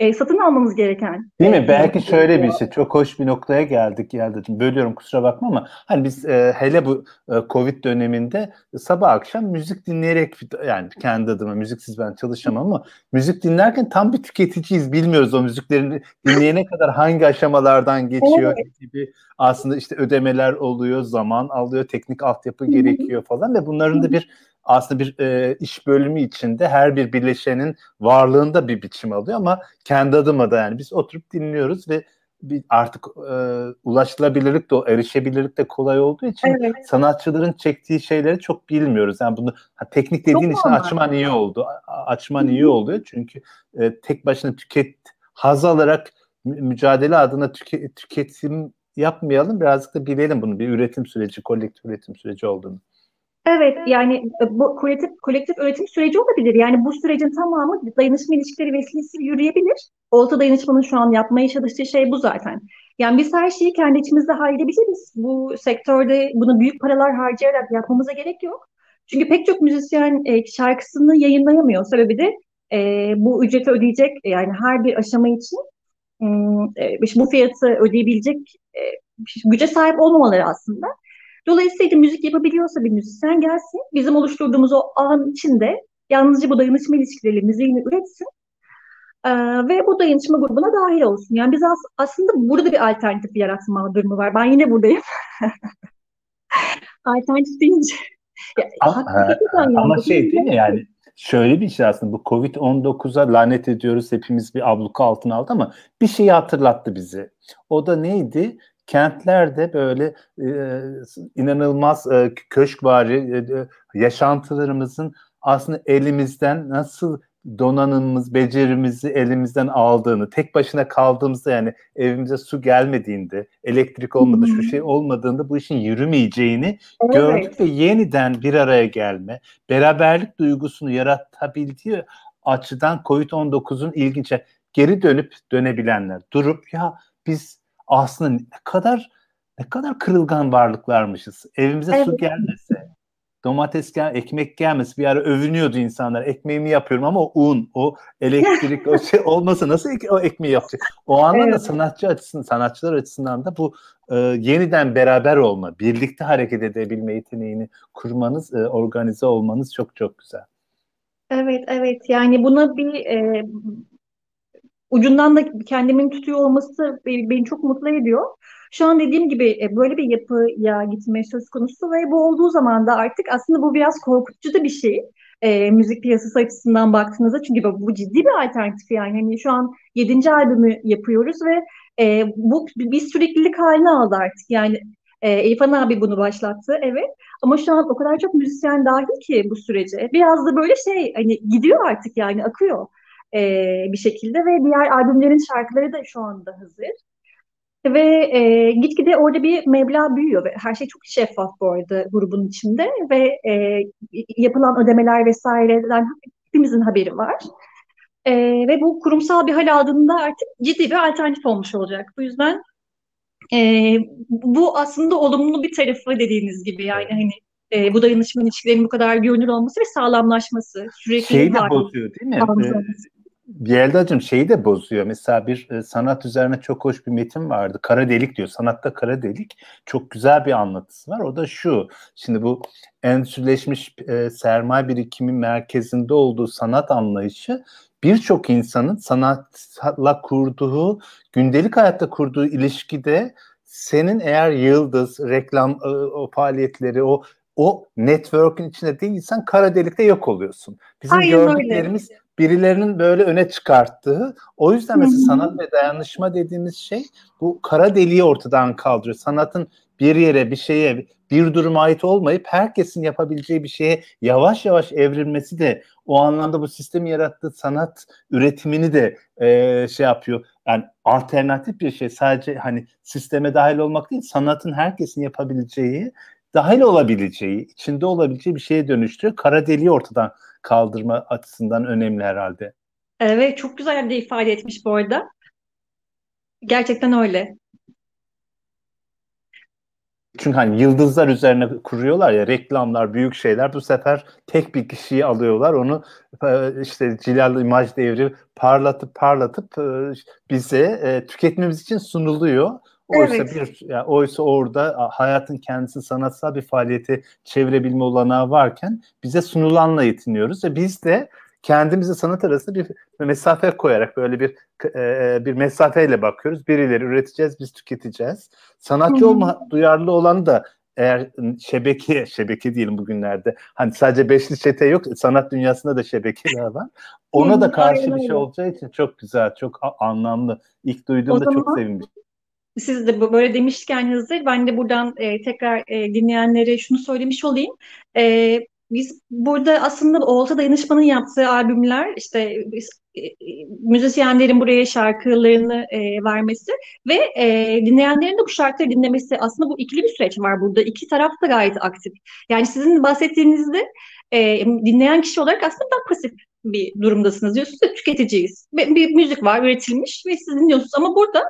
Speaker 1: e, satın almamız gereken.
Speaker 2: Değil mi? E, Belki şöyle bir şey. Çok hoş bir noktaya geldik Yelda'cığım. Bölüyorum kusura bakma ama hani biz e, hele bu e, Covid döneminde sabah akşam müzik dinleyerek yani kendi adıma müziksiz ben çalışamam ama müzik dinlerken tam bir tüketiciyiz. Bilmiyoruz o müziklerin dinleyene kadar hangi aşamalardan geçiyor evet. gibi aslında işte ödemeler oluyor, zaman alıyor, teknik altyapı gerekiyor falan ve bunların da bir aslında bir e, iş bölümü içinde her bir bileşenin varlığında bir biçim alıyor ama kendi adıma da yani biz oturup dinliyoruz ve bir artık e, ulaşılabilirlik de erişebilirlik de kolay olduğu için evet. sanatçıların çektiği şeyleri çok bilmiyoruz. Yani bunu ha, teknik dediğin çok için normal. açman iyi oldu. Açman Hı-hı. iyi oluyor çünkü e, tek başına tüket haz alarak mücadele adına tüke, tüketim yapmayalım. Birazcık da bilelim bunu bir üretim süreci, kolektif üretim süreci olduğunu.
Speaker 1: Evet yani bu kolektif, kolektif üretim süreci olabilir. Yani bu sürecin tamamı dayanışma ilişkileri vesilesiyle yürüyebilir. Olta dayanışmanın şu an yapmaya çalıştığı şey bu zaten. Yani biz her şeyi kendi içimizde halledebiliriz. Bu sektörde bunu büyük paralar harcayarak yapmamıza gerek yok. Çünkü pek çok müzisyen e, şarkısını yayınlayamıyor. Sebebi de e, bu ücreti ödeyecek yani her bir aşama için e, bu fiyatı ödeyebilecek e, güce sahip olmamaları aslında. Dolayısıyla müzik yapabiliyorsa bir müzisyen gelsin, bizim oluşturduğumuz o ağın içinde yalnızca bu dayanışma ilişkileri müziğini üretsin ee, ve bu dayanışma grubuna dahil olsun. Yani biz as aslında burada bir alternatif yaratma durumu var. Ben yine buradayım. [laughs] alternatif deyince.
Speaker 2: ama, ama şey değil mi yani şöyle bir şey aslında bu Covid-19'a lanet ediyoruz hepimiz bir abluka altına aldı ama bir şeyi hatırlattı bizi. O da neydi? Kentlerde böyle e, inanılmaz e, köşkvari e, yaşantılarımızın aslında elimizden nasıl donanımımız, becerimizi elimizden aldığını, tek başına kaldığımızda yani evimize su gelmediğinde, elektrik olmadı, şu şey olmadığında bu işin yürümeyeceğini evet. gördük ve yeniden bir araya gelme, beraberlik duygusunu yaratabildiği açıdan COVID-19'un ilginç geri dönüp dönebilenler, durup ya biz aslında ne kadar ne kadar kırılgan varlıklarmışız. Evimize evet. su gelmese, domates gel, ekmek gelmesi bir ara övünüyordu insanlar. Ekmeğimi yapıyorum ama o un, o elektrik, o şey olmasa nasıl o ekmeği yapacak? O anlamda evet. sanatçı açısından, sanatçılar açısından da bu e, yeniden beraber olma, birlikte hareket edebilme yeteneğini kurmanız, e, organize olmanız çok çok güzel.
Speaker 1: Evet, evet. Yani buna bir e, ucundan da kendimin tutuyor olması beni, beni çok mutlu ediyor. Şu an dediğim gibi e, böyle bir yapıya gitme söz konusu ve bu olduğu zaman da artık aslında bu biraz korkutucu da bir şey. E, müzik piyasası açısından baktığınızda çünkü bu, ciddi bir alternatif yani. Hani şu an yedinci albümü yapıyoruz ve e, bu bir süreklilik haline aldı artık. Yani e, İrfan abi bunu başlattı evet. Ama şu an o kadar çok müzisyen dahil ki bu sürece. Biraz da böyle şey hani gidiyor artık yani akıyor e, bir şekilde ve diğer albümlerin şarkıları da şu anda hazır. Ve e, gitgide orada bir meblağ büyüyor ve her şey çok şeffaf bu arada grubun içinde ve e, yapılan ödemeler vesaireden hepimizin haberi var. E, ve bu kurumsal bir hal aldığında artık ciddi bir alternatif olmuş olacak. Bu yüzden e, bu aslında olumlu bir tarafı dediğiniz gibi yani hani e, bu dayanışma ilişkilerinin bu kadar görünür olması ve sağlamlaşması sürekli
Speaker 2: şey de bozuyor değil mi? Yelda'cığım şeyi de bozuyor. Mesela bir e, sanat üzerine çok hoş bir metin vardı. Kara delik diyor. Sanatta kara delik. Çok güzel bir anlatısı var. O da şu. Şimdi bu endüstrileşmiş e, sermaye birikimi merkezinde olduğu sanat anlayışı birçok insanın sanatla kurduğu, gündelik hayatta kurduğu ilişkide senin eğer yıldız, reklam e, o faaliyetleri, o o network'ün içinde değilsen kara delikte yok oluyorsun. Bizim Aynen gördüklerimiz öyle birilerinin böyle öne çıkarttığı. O yüzden mesela sanat ve dayanışma dediğimiz şey bu kara deliği ortadan kaldırıyor. Sanatın bir yere, bir şeye, bir duruma ait olmayıp herkesin yapabileceği bir şeye yavaş yavaş evrilmesi de o anlamda bu sistemi yarattığı sanat üretimini de e, şey yapıyor. Yani alternatif bir şey sadece hani sisteme dahil olmak değil sanatın herkesin yapabileceği dahil olabileceği, içinde olabileceği bir şeye dönüştürüyor. Kara deliği ortadan kaldırma açısından önemli herhalde.
Speaker 1: Evet, çok güzel bir ifade etmiş bu arada. Gerçekten öyle.
Speaker 2: Çünkü hani yıldızlar üzerine kuruyorlar ya reklamlar, büyük şeyler. Bu sefer tek bir kişiyi alıyorlar. Onu e, işte Cilal imaj devri parlatıp parlatıp e, bize e, tüketmemiz için sunuluyor. Oysa evet. bir yani oysa orada hayatın kendisi sanatsal bir faaliyeti çevirebilme olanağı varken bize sunulanla yetiniyoruz ve biz de kendimize sanat arasında bir mesafe koyarak böyle bir e, bir mesafeyle bakıyoruz. Birileri üreteceğiz, biz tüketeceğiz. Sanatçı olma duyarlı olan da eğer şebeke, [laughs] şebeke diyelim bugünlerde. Hani sadece beşli çete yok, sanat dünyasında da şebekeler var. Ona da karşı bir şey olacağı için çok güzel, çok anlamlı. İlk duyduğumda çok sevinmiştim
Speaker 1: siz de böyle demişken hazır ben de buradan e, tekrar e, dinleyenlere şunu söylemiş olayım. E, biz burada aslında Olta Dayanışma'nın yaptığı albümler işte biz, e, e, müzisyenlerin buraya şarkılarını e, vermesi ve e, dinleyenlerin de bu şarkıları dinlemesi aslında bu ikili bir süreç var burada. İki taraf da gayet aktif. Yani sizin bahsettiğinizde e, dinleyen kişi olarak aslında daha pasif bir durumdasınız. Diyorsunuz ki tüketiciyiz. Bir, bir müzik var üretilmiş ve siz dinliyorsunuz ama burada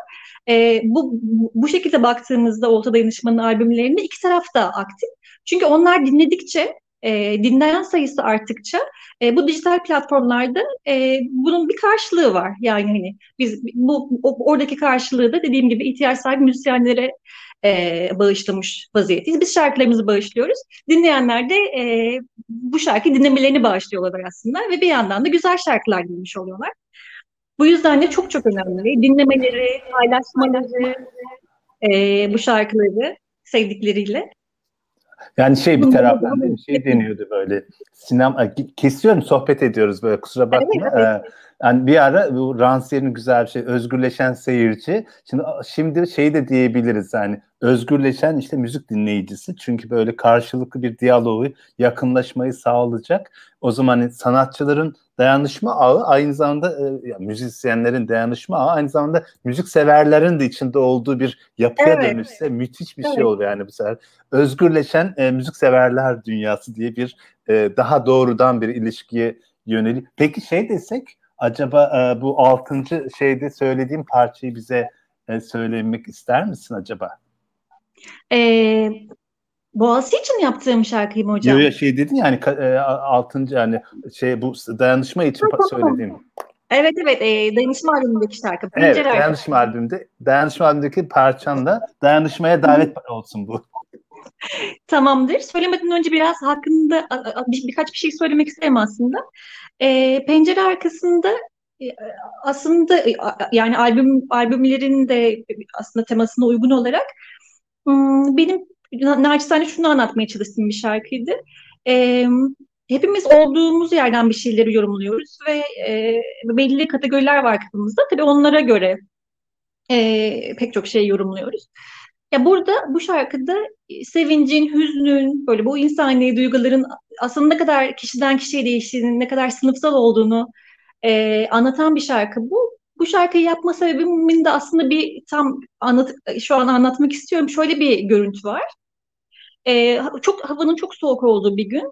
Speaker 1: e, bu bu şekilde baktığımızda Olta Dayanışma'nın albümlerinde iki taraf da aktif. Çünkü onlar dinledikçe e, dinleyen sayısı arttıkça e, bu dijital platformlarda e, bunun bir karşılığı var. Yani hani biz bu oradaki karşılığı da dediğim gibi ihtiyaç sahibi müzisyenlere e, bağışlamış vaziyetteyiz. Biz şarkılarımızı bağışlıyoruz. Dinleyenler de e, bu şarkı dinlemelerini bağışlıyorlar aslında ve bir yandan da güzel şarkılar dinlemiş oluyorlar. Bu yüzden de çok çok önemli. Dinlemeleri, paylaşmaları, e, bu şarkıları sevdikleriyle.
Speaker 2: Yani şey bir taraftan bir şey deniyordu böyle. Sinema kesiyorum sohbet ediyoruz böyle kusura bakma. Evet, evet. Yani bir ara bu Rancière'in güzel bir şey özgürleşen seyirci. Şimdi şimdi şey de diyebiliriz yani özgürleşen işte müzik dinleyicisi. Çünkü böyle karşılıklı bir diyaloğu, yakınlaşmayı sağlayacak. O zaman hani sanatçıların dayanışma ağı aynı zamanda e, müzisyenlerin dayanışma ağı aynı zamanda müzik severlerin de içinde olduğu bir yapıya evet. dönüşse müthiş bir şey evet. şey olur yani bu sefer. Özgürleşen e, müzik severler dünyası diye bir e, daha doğrudan bir ilişkiye yönelik. Peki şey desek acaba e, bu altıncı şeyde söylediğim parçayı bize e, söylemek ister misin acaba?
Speaker 1: Ee, Boğaziçi için yaptığım şarkıyı mı hocam?
Speaker 2: Yok ya şey dedin yani e, altıncı yani şey bu dayanışma için söylediğim.
Speaker 1: Evet evet e, dayanışma albümündeki şarkı.
Speaker 2: Evet Pencere dayanışma şarkı. albümünde dayanışma albümündeki parçan da dayanışmaya davet olsun bu.
Speaker 1: Tamamdır. Söylemeden önce biraz hakkında bir, birkaç bir şey söylemek isterim aslında. E, pencere arkasında e, aslında e, yani albüm albümlerin de aslında temasına uygun olarak benim naçizane şunu anlatmaya çalıştığım bir şarkıydı. E, hepimiz olduğumuz yerden bir şeyleri yorumluyoruz ve e, belli kategoriler var kafamızda. Tabii onlara göre e, pek çok şey yorumluyoruz. Ya burada bu şarkıda sevincin, hüznün, böyle bu insani duyguların aslında ne kadar kişiden kişiye değiştiğini, ne kadar sınıfsal olduğunu e, anlatan bir şarkı bu. Bu şarkıyı yapma sebebimin de aslında bir tam anlat şu an anlatmak istiyorum. Şöyle bir görüntü var. E, çok havanın çok soğuk olduğu bir gün.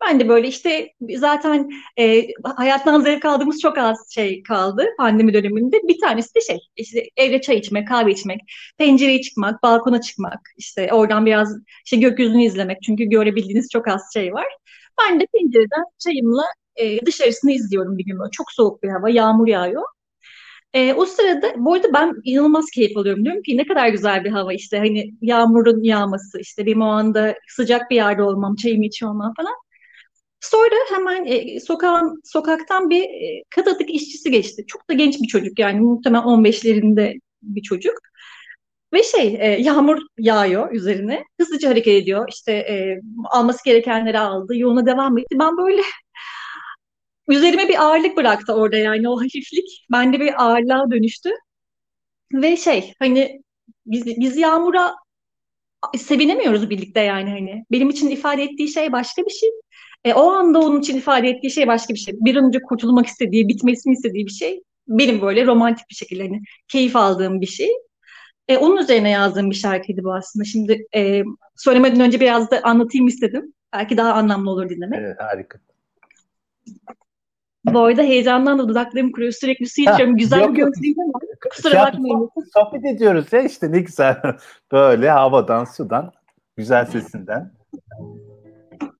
Speaker 1: Ben de böyle işte zaten e, hayattan zevk aldığımız çok az şey kaldı pandemi döneminde. Bir tanesi de şey işte evde çay içmek, kahve içmek, pencereye çıkmak, balkona çıkmak, işte oradan biraz işte gökyüzünü izlemek. Çünkü görebildiğiniz çok az şey var. Ben de pencereden çayımla e, dışarısını izliyorum bir gün böyle. Çok soğuk bir hava, yağmur yağıyor. E, o sırada bu arada ben inanılmaz keyif alıyorum. Diyorum ki ne kadar güzel bir hava işte hani yağmurun yağması işte benim o sıcak bir yerde olmam, çayımı içiyor olmam falan. Sonra hemen e, sokağın, sokaktan bir e, kadatık işçisi geçti. Çok da genç bir çocuk yani muhtemelen 15'lerinde bir çocuk. Ve şey e, yağmur yağıyor üzerine. Hızlıca hareket ediyor. İşte e, alması gerekenleri aldı. Yoluna devam etti. Ben böyle [laughs] üzerime bir ağırlık bıraktı orada yani o [laughs] hafiflik. Bende bir ağırlığa dönüştü. Ve şey hani biz, biz yağmura sevinemiyoruz birlikte yani hani. Benim için ifade ettiği şey başka bir şey. E, o anda onun için ifade ettiği şey başka bir şey. Bir an önce kurtulmak istediği, bitmesini istediği bir şey. Benim böyle romantik bir şekilde hani keyif aldığım bir şey. E, onun üzerine yazdığım bir şarkıydı bu aslında. Şimdi e, söylemeden önce biraz da anlatayım istedim. Belki daha anlamlı olur dinlemek.
Speaker 2: Evet harika.
Speaker 1: Bu arada heyecandan da dudaklarım kuruyor. Sürekli su içiyorum. Güzel yok, bir görüntü ama kusura şey bakmayın.
Speaker 2: Sohbet ediyoruz ya işte ne güzel. [laughs] Böyle havadan, sudan, güzel sesinden.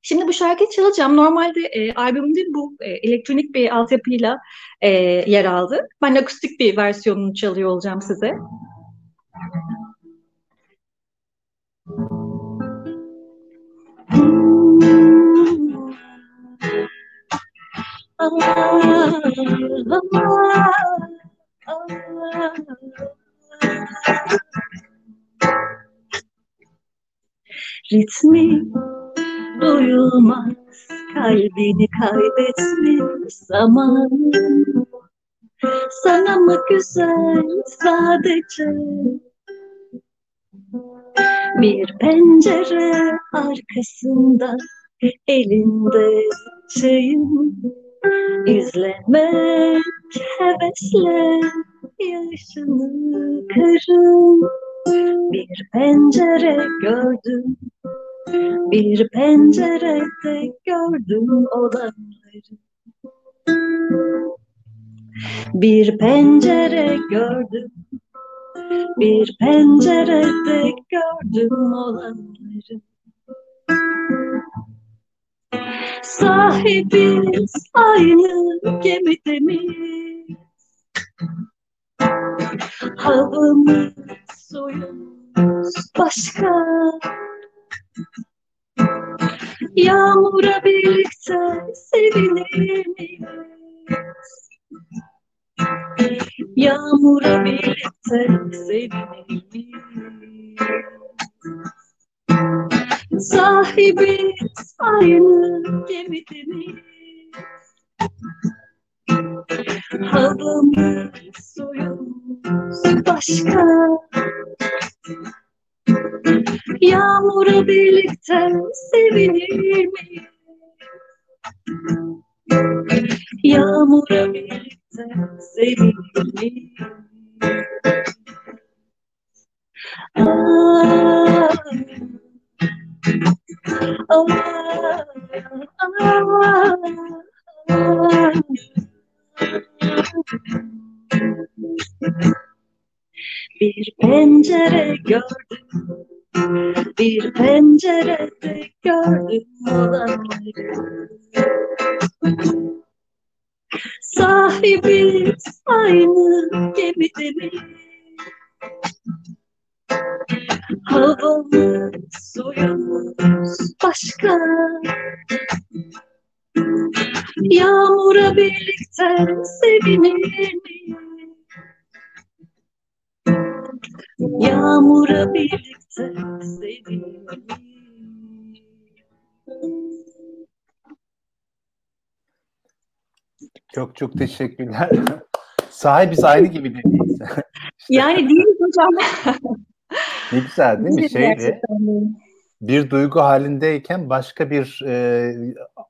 Speaker 1: Şimdi bu şarkıyı çalacağım. Normalde e, albümde bu e, elektronik bir altyapıyla e, yer aldı. Ben akustik bir versiyonunu çalıyor olacağım size. Ritmi duyulmaz kalbini kaybetmiş zaman sana mı güzel sadece? Bir pencere arkasında elinde çayım izlemek hevesle yaşını karın bir pencere gördüm bir pencerede gördüm olanları bir pencere gördüm. Bir pencerede gördüm olanları. Sahibiz aynı gemide miyiz? Havamız, suyumuz başka Yağmura birlikte sevinir miyiz? Yağmura birlikte sevinir miyiz? Sahibiz aynı gemide miyiz? Havamız, suyumuz başka Yağmura birlikte sevinir miyiz? Yağmura birlikte sevinir miyiz? Ah, ah, ah, ah. Bir pencere gördüm, bir pencerede gördüm olanları. Sahibiz aynı gemide mi? Havamız, suyumuz başka. Yağmura birlikte sevinir miyiz? Yağmura birlikte miyiz?
Speaker 2: Çok çok teşekkürler. [laughs] Sahibiz aynı gibi dediğiniz. [laughs]
Speaker 1: Yani değil mi hocam?
Speaker 2: ne güzel değil mi? Şeyle,
Speaker 1: gerçekten.
Speaker 2: Bir duygu halindeyken başka bir e,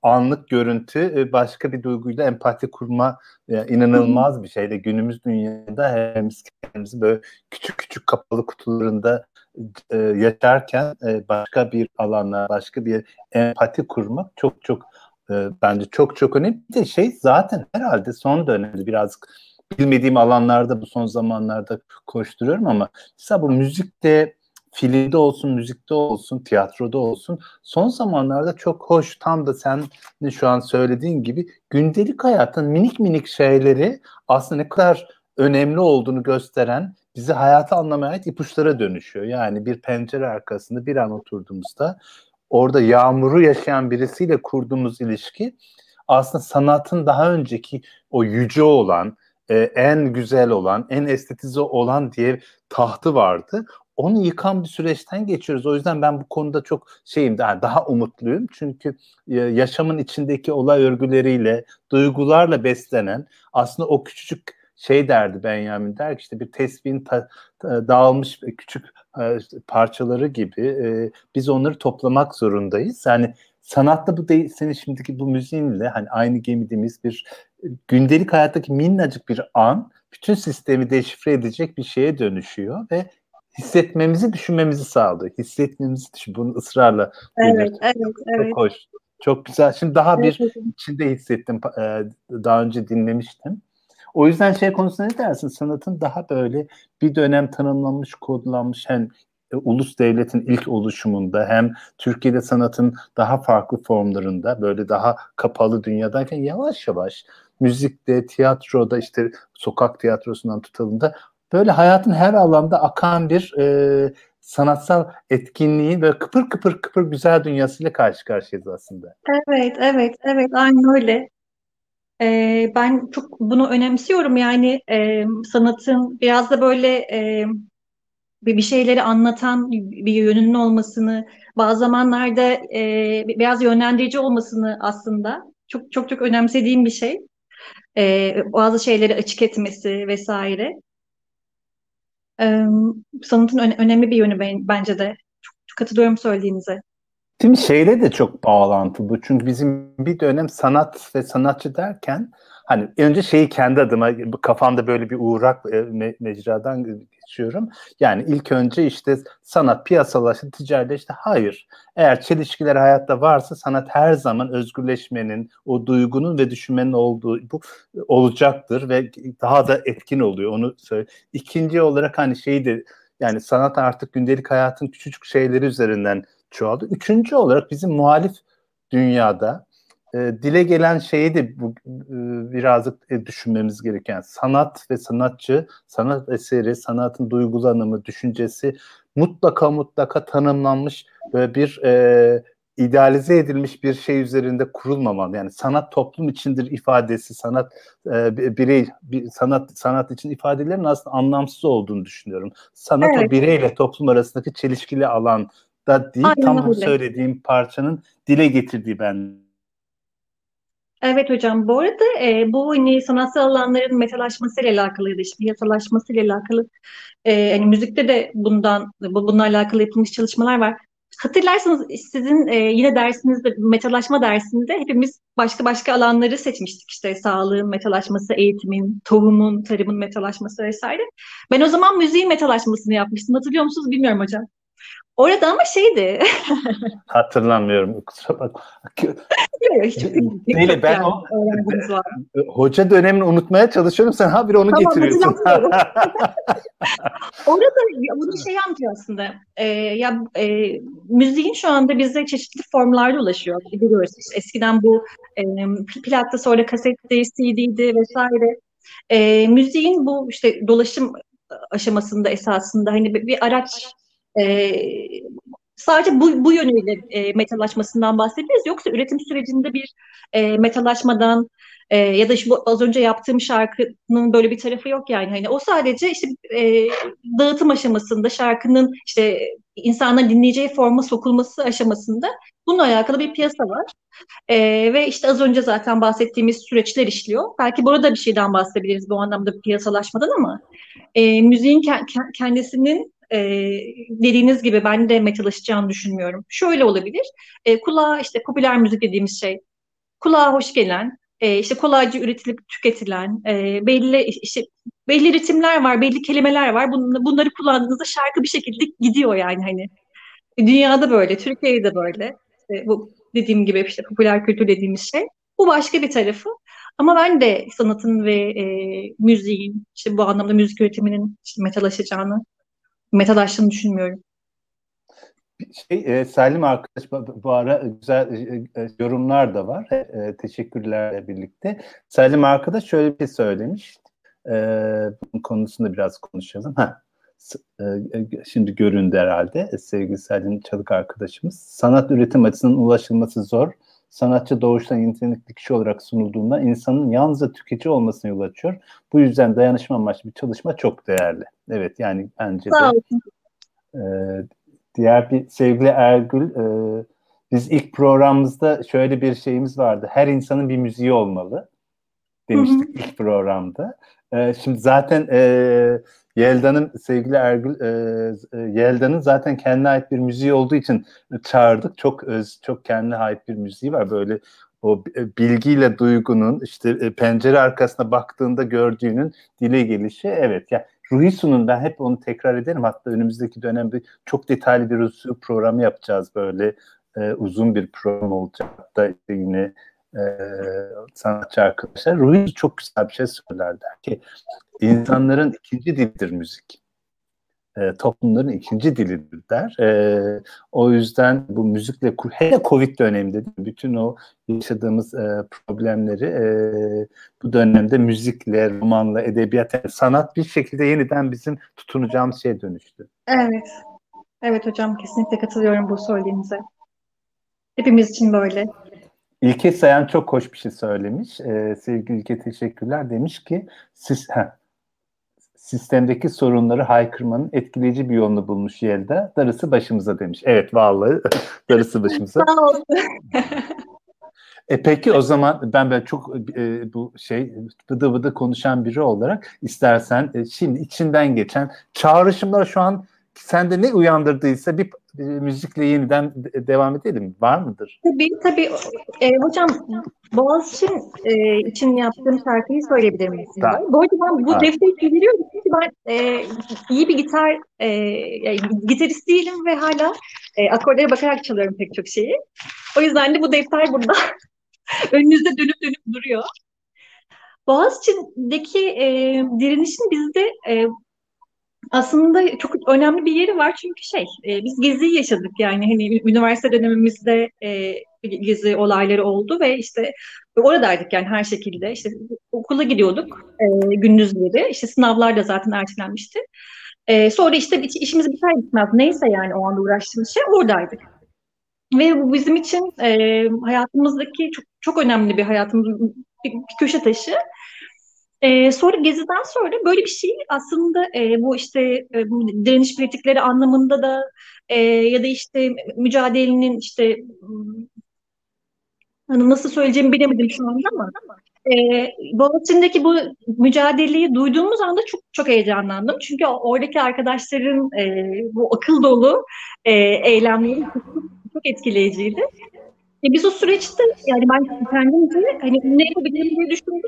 Speaker 2: anlık görüntü, e, başka bir duyguyla empati kurma e, inanılmaz bir şeyle günümüz dünyada hepimiz kendimizi böyle küçük küçük kapalı kutularında e, yaşarken e, başka bir alanla, başka bir empati kurmak çok çok e, bence çok çok önemli. Bir de şey zaten herhalde son dönemde birazcık bilmediğim alanlarda bu son zamanlarda koşturuyorum ama mesela bu müzikte filmde olsun, müzikte olsun, tiyatroda olsun son zamanlarda çok hoş tam da sen şu an söylediğin gibi gündelik hayatın minik minik şeyleri aslında ne kadar önemli olduğunu gösteren bizi hayatı anlamaya ait ipuçlara dönüşüyor. Yani bir pencere arkasında bir an oturduğumuzda orada yağmuru yaşayan birisiyle kurduğumuz ilişki aslında sanatın daha önceki o yüce olan, e, en güzel olan, en estetize olan diye tahtı vardı. Onu yıkan bir süreçten geçiyoruz. O yüzden ben bu konuda çok şeyim daha, daha umutluyum. Çünkü yaşamın içindeki olay örgüleriyle, duygularla beslenen aslında o küçücük şey derdi Benjamin der ki işte bir tesbihin ta, ta, dağılmış küçük e, parçaları gibi e, biz onları toplamak zorundayız. Yani sanatta bu değil, senin şimdiki bu müziğinle hani aynı gemidemiz bir gündelik hayattaki minnacık bir an bütün sistemi deşifre edecek bir şeye dönüşüyor ve hissetmemizi, düşünmemizi sağlıyor. Hissetmemizi düşün. Bunu ısrarla
Speaker 1: Evet, evet, evet.
Speaker 2: Çok hoş. Çok güzel. Şimdi daha
Speaker 1: Evet,
Speaker 2: bir içinde hissettim. Ee, Daha önce dinlemiştim. O yüzden şey konusunda ne dersin? Sanatın daha böyle bir dönem tanımlanmış, kodlanmış hem e, ulus devletin ilk oluşumunda hem Türkiye'de sanatın daha farklı formlarında böyle daha kapalı dünyadayken yavaş yavaş müzikte, tiyatroda işte sokak tiyatrosundan tutalım da böyle hayatın her alanda akan bir e, sanatsal etkinliğin böyle kıpır kıpır kıpır güzel dünyasıyla karşı karşıyayız aslında.
Speaker 1: Evet, evet, evet, aynen öyle. Ee, ben çok bunu önemsiyorum yani e, sanatın biraz da böyle e, bir şeyleri anlatan bir yönünün olmasını, bazı zamanlarda e, biraz yönlendirici olmasını aslında çok çok çok önemsediğim bir şey. E, bazı şeyleri açık etmesi vesaire. Sanatın öne- önemli bir yönü ben- bence de. Çok, katılıyorum söylediğinize.
Speaker 2: Şimdi şeyle de çok bağlantılı. Çünkü bizim bir dönem sanat ve sanatçı derken hani önce şeyi kendi adıma kafamda böyle bir uğrak me, mecradan geçiyorum. Yani ilk önce işte sanat piyasalaştı, ticarileşti. Hayır. Eğer çelişkiler hayatta varsa sanat her zaman özgürleşmenin, o duygunun ve düşünmenin olduğu bu olacaktır ve daha da etkin oluyor. Onu söyle. İkinci olarak hani şeyi de yani sanat artık gündelik hayatın küçücük şeyleri üzerinden çoğaldı. Üçüncü olarak bizim muhalif dünyada e, dile gelen şeyi de bu, e, birazcık e, düşünmemiz gereken sanat ve sanatçı, sanat eseri, sanatın duygulanımı, düşüncesi mutlaka mutlaka tanımlanmış böyle bir e, idealize edilmiş bir şey üzerinde kurulmamalı. Yani sanat toplum içindir ifadesi, sanat e, birey bir sanat sanat için ifadelerin aslında anlamsız olduğunu düşünüyorum. Sanat evet. o bireyle toplum arasındaki çelişkili alan da değil Aynen tam öyle. söylediğim parçanın dile getirdiği ben.
Speaker 1: Evet hocam. Bu arada e, bu hani sanatsal alanların metalaşmasıyla alakalı ya da işte yasalaşmasıyla alakalı e, hani müzikte de bundan bu, bununla alakalı yapılmış çalışmalar var. Hatırlarsanız sizin e, yine dersinizde metalaşma dersinde hepimiz başka başka alanları seçmiştik işte sağlığın metalaşması, eğitimin, tohumun, tarımın metalaşması vesaire. Ben o zaman müziğin metalaşmasını yapmıştım. Hatırlıyor musunuz bilmiyorum hocam. Orada ama şeydi. [laughs]
Speaker 2: Hatırlamıyorum. Kusura bakma. Değil, ben o hoca dönemini unutmaya çalışıyorum. Sen ha bir onu tamam, getiriyorsun. [laughs]
Speaker 1: Orada bunu şey anlatıyor aslında. Ee, ya e, müziğin şu anda bize çeşitli formlarda ulaşıyor. Biliyoruz. İşte eskiden bu e, platta sonra kasetti, CD'di vesaire. E, müziğin bu işte dolaşım aşamasında esasında hani bir araç e, sadece bu, bu yönüyle e, metalaşmasından bahsediyoruz. Yoksa üretim sürecinde bir e, metalaşmadan e, ya da işte bu az önce yaptığım şarkının böyle bir tarafı yok yani. Hani o sadece işte e, dağıtım aşamasında şarkının işte insanların dinleyeceği forma sokulması aşamasında bununla alakalı bir piyasa var. E, ve işte az önce zaten bahsettiğimiz süreçler işliyor. Belki burada bir şeyden bahsedebiliriz bu anlamda piyasalaşmadan ama e, müziğin ke- kendisinin e, dediğiniz gibi ben de metalaşacağını düşünmüyorum. Şöyle olabilir. E, kulağa işte popüler müzik dediğimiz şey kulağa hoş gelen, e, işte kolayca üretilip tüketilen, e, belli işte belli ritimler var, belli kelimeler var. Bunları, bunları kullandığınızda şarkı bir şekilde gidiyor yani hani. Dünyada böyle, Türkiye'de de böyle. İşte bu dediğim gibi işte popüler kültür dediğimiz şey. Bu başka bir tarafı. Ama ben de sanatın ve e, müziğin, işte bu anlamda müzik üretiminin işte metalaşacağını metalaştığını düşünmüyorum.
Speaker 2: Şey, e, Salim arkadaş bu ara güzel e, e, yorumlar da var. E, teşekkürlerle birlikte. Salim arkadaş şöyle bir şey söylemiş. E, bunun konusunda biraz konuşalım. Ha, e, e, şimdi göründü herhalde sevgili Salim Çalık arkadaşımız. Sanat üretim açısından ulaşılması zor. Sanatçı doğuştan yetenekli kişi olarak sunulduğunda insanın yalnızca tüketici olmasına yol açıyor. Bu yüzden dayanışma amaçlı bir çalışma çok değerli. Evet yani bence de. E, diğer bir sevgili Ergül e, biz ilk programımızda şöyle bir şeyimiz vardı. Her insanın bir müziği olmalı demiştik ilk programda. E, şimdi zaten e, Yelda'nın sevgili Ergül e, e, Yelda'nın zaten kendine ait bir müziği olduğu için çağırdık. Çok öz, çok kendine ait bir müziği var. Böyle o bilgiyle duygunun işte e, pencere arkasına baktığında gördüğünün dile gelişi evet ya yani Ruhisu'nun ben hep onu tekrar ederim hatta önümüzdeki dönemde çok detaylı bir Ruhisu programı yapacağız böyle e, uzun bir program olacak da yine e, sanatçı arkadaşlar Ruhisu çok güzel bir şey söyler der ki insanların ikinci dilidir müzik e, toplumların ikinci dilidir der. E, o yüzden bu müzikle hele Covid döneminde bütün o yaşadığımız e, problemleri e, bu dönemde müzikle, romanla, edebiyat, sanat bir şekilde yeniden bizim tutunacağımız şeye dönüştü.
Speaker 1: Evet. Evet hocam kesinlikle katılıyorum bu söylediğinize. Hepimiz için böyle.
Speaker 2: İlke Sayan çok hoş bir şey söylemiş. Ee, sevgili İlke teşekkürler. Demiş ki siz heh, sistemdeki sorunları haykırmanın etkileyici bir yolunu bulmuş Yelda. Darısı başımıza demiş. Evet vallahi [laughs] darısı başımıza. e peki o zaman ben böyle çok e, bu şey vıdı vıdı konuşan biri olarak istersen e, şimdi içinden geçen çağrışımlar şu an sende ne uyandırdıysa bir, müzikle yeniden devam edelim. Var mıdır?
Speaker 1: Tabii tabii. E, hocam Boğaziçi e, için yaptığım şarkıyı söyleyebilirim aslında. Bu arada ben bu defteri çeviriyorum çünkü ben e, iyi bir gitar e, yani, gitarist değilim ve hala e, akorlara bakarak çalıyorum pek çok şeyi. O yüzden de bu defter burada [laughs] önünüzde dönüp dönüp duruyor. Boğaziçi'ndeki e, direnişin bizde e, aslında çok önemli bir yeri var çünkü şey e, biz geziyi yaşadık yani hani üniversite dönemimizde e, gezi olayları oldu ve işte oradaydık yani her şekilde işte okula gidiyorduk e, gündüzleri işte sınavlar da zaten ertelenmişti. E, sonra işte işimiz biter bitmez neyse yani o anda uğraştığımız şey oradaydık. Ve bu bizim için e, hayatımızdaki çok çok önemli bir hayatımızın bir, bir köşe taşı. E, sonra Gezi'den sonra böyle bir şey aslında e, bu işte e, bu direniş pratikleri anlamında da e, ya da işte mücadelenin işte hani nasıl söyleyeceğimi bilemedim şu anda ama e, Boğaziçi'ndeki bu mücadeleyi duyduğumuz anda çok çok heyecanlandım. Çünkü oradaki arkadaşların e, bu akıl dolu e, eylemleri çok, çok etkileyiciydi. E, biz o süreçte yani ben kendimce hani ne yapabilirim diye düşündüm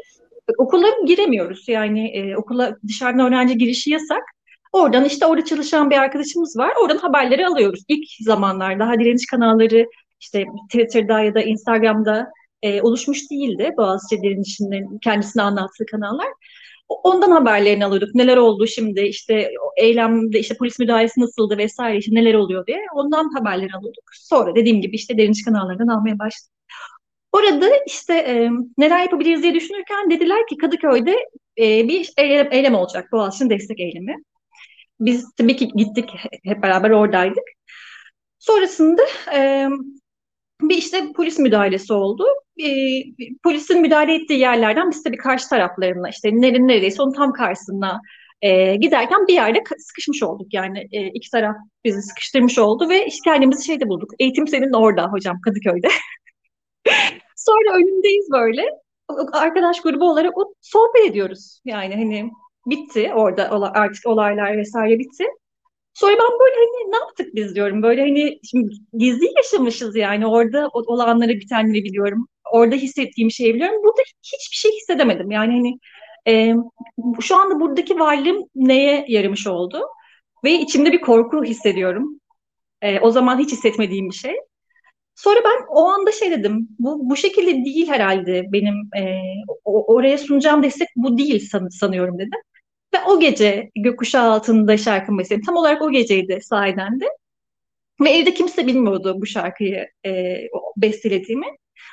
Speaker 1: okula giremiyoruz. Yani e, okula dışarıdan öğrenci girişi yasak. Oradan işte orada çalışan bir arkadaşımız var. Oradan haberleri alıyoruz. İlk zamanlar daha direniş kanalları işte Twitter'da ya da Instagram'da e, oluşmuş değildi. Boğaziçi direnişinin kendisine anlattığı kanallar. Ondan haberlerini alıyorduk. Neler oldu şimdi işte eylemde işte polis müdahalesi nasıldı vesaire işte neler oluyor diye. Ondan haberleri alıyorduk. Sonra dediğim gibi işte direniş kanallarından almaya başladık. Orada işte e, neler yapabiliriz diye düşünürken dediler ki Kadıköy'de e, bir eylem, eylem olacak. Boğaziçi'nin destek eylemi. Biz tabii ki gittik hep beraber oradaydık. Sonrasında e, bir işte polis müdahalesi oldu. E, polisin müdahale ettiği yerlerden biz tabii karşı taraflarına işte nerenin neredeyse onun tam karşısına e, giderken bir yerde sıkışmış olduk. Yani e, iki taraf bizi sıkıştırmış oldu ve işte kendimizi şeyde bulduk. Eğitim senin orada hocam Kadıköy'de. [laughs] Sonra önündeyiz böyle. Arkadaş grubu olarak o sohbet ediyoruz. Yani hani bitti orada artık olaylar vesaire bitti. Sonra ben böyle hani ne yaptık biz diyorum. Böyle hani şimdi gizli yaşamışız yani orada olanları bitenleri biliyorum. Orada hissettiğim şeyi biliyorum. Burada hiçbir şey hissedemedim. Yani hani e, şu anda buradaki varlığım neye yaramış oldu? Ve içimde bir korku hissediyorum. E, o zaman hiç hissetmediğim bir şey. Sonra ben o anda şey dedim, bu bu şekilde değil herhalde benim e, oraya sunacağım destek bu değil san, sanıyorum dedim. Ve o gece gökkuşağı altında şarkımı besledim. Tam olarak o geceydi sahiden de. Ve evde kimse bilmiyordu bu şarkıyı e, bestelediğimi.